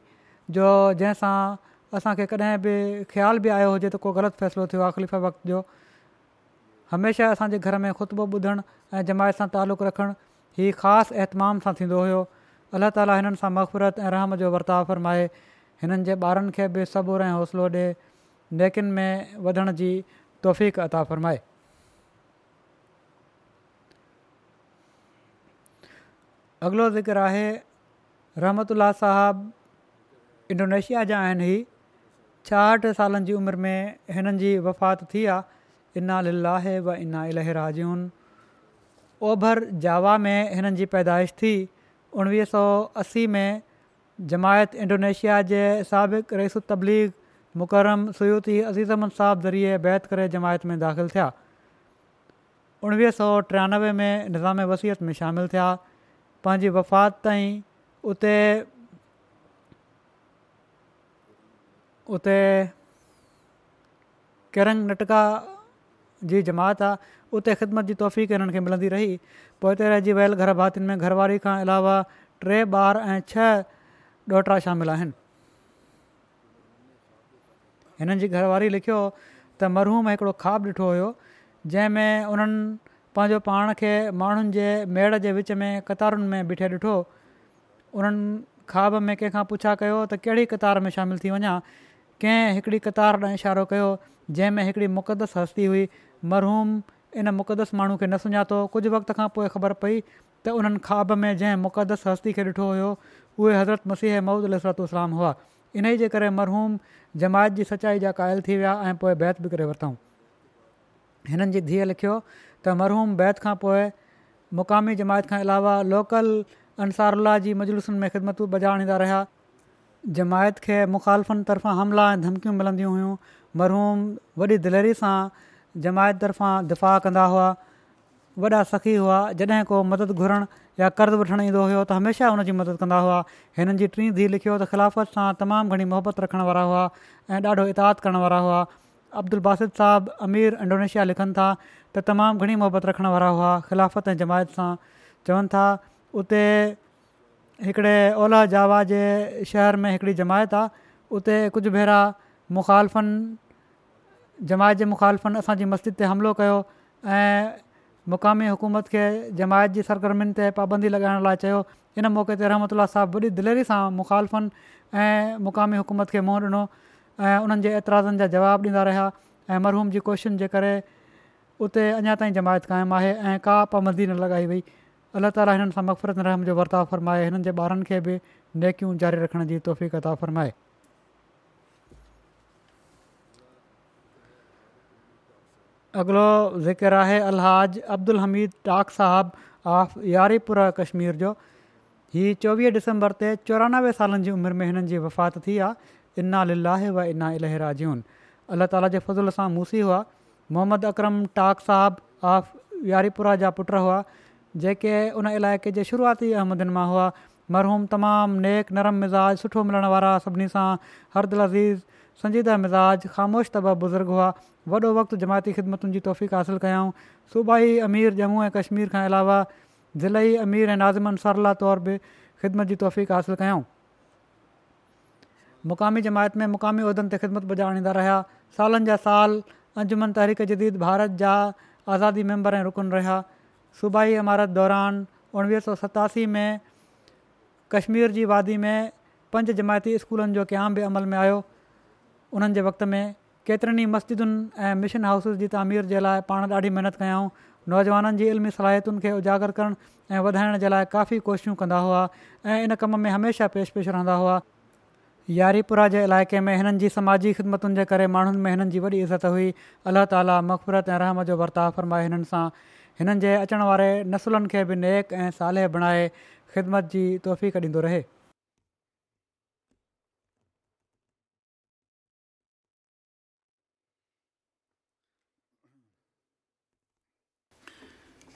जो जंहिंसां असांखे कॾहिं बि ख़्यालु बि आयो हुजे त को ग़लति फ़ैसिलो थियो आहे वक़्त जो हमेशह असांजे घर में ख़ुतबो ॿुधणु ऐं जमाइत सां तालुक रखणु हीउ ख़ासि अहतमाम सां थींदो हुयो अला ताला हिननि सां मफ़रत ऐं रहम जो वर्ता फ़रमाए हिननि जे ॿारनि खे बि सबुरु ऐं हौसलो ॾिए नेकिन में वधण जी तौफ़ अता फ़रमाए अॻिलो ज़िक्र आहे रहमत उल्ला साहबु इंडोनेशिया जा आहिनि ही छाहठि सालनि जी उमिरि में हिननि जी वफ़ात थी इना लाह व इना इलह राजून ओभर जावा में हिननि जी पैदाइश थी उणिवीह सौ असी में जमायत इंडोनेशिया जे साबिक़ रईस तबलीग मुकरम सयूती अज़ीज़ अमद साहब ज़रिए बैत करे जमायत में दाख़िल थिया उणिवीह सौ टियानवे में निज़ाम वसियत में शामिलु थिया पंहिंजी वफ़ात ताईं उते उते किरंग नटका जी जमात आहे उते ख़िदमत जी तौफ़ हिननि खे मिलंदी रही पोइ हिते रहिजी वियल घर भातियुनि में घरवारी खां अलावा टे ॿार ऐं छह ॾोहिटरा शामिल आहिनि हिननि जी घरवारी लिखियो त मरहूम हिकिड़ो ख्वा ॾिठो हुयो जंहिंमें उन्हनि पंहिंजो पाण खे माण्हुनि जे मेड़ जे विच में कतारुनि में बीठे ॾिठो उन्हनि ख्वाब में कंहिंखां पुछा कयो त कहिड़ी कतार में शामिलु थी वञा कंहिं हिकिड़ी कतार इशारो कयो जंहिंमें हिकिड़ी मुक़दस हस्ती हुई मरहूम इन मुक़दस माण्हू खे न सुञातो कुझु वक़्त खां पोइ ख़बर पई त उन्हनि ख्वाब में जंहिं मुक़दस हस्ती खे ॾिठो हुयो उहे हज़रत मसीह अलसरत महूदुसरातलाम हुआ इन ई जे करे मरहूम जमायत जी सचाई जा क़ाइल थी विया ऐं पोइ बैत बि करे वरितऊं हिननि जी धीअ लिखियो त मरहूम बैत खां पोइ मुक़ामी जमायत खां अलावा लोकल अंसार जी मजलूसनि में ख़िदमतू बजाणींदा रहिया जमायत खे मुखालफ़नि तरफ़ां हमला ऐं धमकियूं मिलंदियूं हुयूं मरहूम वॾी दिलरी सां जमायत तर्फ़ां दिफ़ा कंदा हुआ वॾा सखी हुआ जॾहिं को मदद घुरणु या कर्ज़ु वठणु ईंदो हुओ त हमेशह हुन मदद कंदा हुआ हिननि जी टीं धीउ लिखियो त ख़िलाफ़त सां तमामु घणी मोहबत रखण वारा हुआ ऐं ॾाढो इताद करण वारा हुआ अब्दुल बासित साहबु अमीर इंडोनेशिया लिखनि था त तमामु घणी मोहबत रखण वारा हुआ ख़िलाफ़त ऐं जमायत सां चवनि था उते हिकिड़े ओलह जावा जे शहर में हिकिड़ी जमायत आहे उते कुझु भेरा मुखालफ़नि जमायत जे मुखालफ़नि असांजी मस्जिद ते हमिलो कयो ऐं मुक़ामी हुकूमत खे जमायत जी सरगर्मियुनि ते पाबंदी लॻाइण लाइ चयो हिन मौक़े ते रहमत अला साहब वॾी दिलेरी सां मुख़ालिफ़ ऐं मुक़ामी हुकूमत खे मुंहुं ॾिनो ऐं उन्हनि जे एतिराज़नि जा जवाबु ॾींदा रहिया ऐं मरहूम जी कोशिशुनि जे करे उते अञा ताईं जमायत क़ाइमु आहे ऐं का पाबंदी न लॻाई वई अलाह ताला हिननि सां मफ़फ़रत रहम जो वर्ता फ़रमाए हिननि जे ॿारनि खे बि नेकियूं जारी रखण जी तौफ़ीक़त आहे फ़रमाए अॻिलो ज़िक्र आहे अलहाज अब्दुल हमीद टाक साहबु ऑफ यारीपुर कश्मीर जो हीउ चोवीह डिसंबर ते चोरानवे सालनि जी उमिरि में हिननि जी वफ़ात थी आहे इना लीलाहे इना अलाजूनि अल्ला ताला जे फज़ुल सां मूसी हुआ मोहम्मद अकरम टाक साहबु ऑफ यारीपुरा जा पुट हुआ जेके उन इलाइक़े जे शुरूआती अहमदनि मां हुआ मरहूम तमामु नेक नरम मिज़ाज सुठो मिलण वारा सभिनी सां हर दिलज़ीज़ संजीदा मिज़ाज ख़ामोश तबा बुज़ुर्ग हुआ वॾो वक़्तु जमायती ख़िदमतुनि जी तौफ़ीक़ासिल कयूं सूबाई अमीर जम्मू ऐं कश्मीर खां अलावा ज़िली अमीर ऐं नाज़मन सरला तौरु बि ख़िदमत जी तौफ़ीक़ासिल कयूं मुक़ामी जमायत में मुक़ामी उहिदनि ते ख़िदमत पुॼाणींदा रहिया सालनि जा साल अजमन तहरीक जदीद भारत जा आज़ादी मेंबर ऐं रुकनि रहिया सूबाई इमारत दौरान उणिवीह सौ सतासी में कश्मीर जी वादी में पंज जमायती स्कूलनि जो क़याम बि अमल में आयो उन्हनि जे वक़्त में केतिरनि मस्जिदुनि ऐं मिशन हाउसिस जी तामीर जे लाइ पाण ॾाढी महिनत कयऊं नौजवाननि जी इल्मी सलाहियतुनि खे उजागर करणु ऐं वधाइण जे लाइ काफ़ी कोशिशूं कंदा हुआ ऐं इन कम में हमेशह पेश रहंदा हुआ यारीपुरा जे इलाइक़े में हिननि जी समाजी ख़िदमतुनि जे करे माण्हुनि में हिननि जी वॾी इज़त हुई अलाह ताला मफ़बरत ऐं रहम जो वर्ताउ फ़रमाए हिननि सां हिननि जे अचण वारे नसुलनि खे बि नेक ऐं सालेह बणाए ख़िदमत जी तोहफ़ी ॾींदो रहे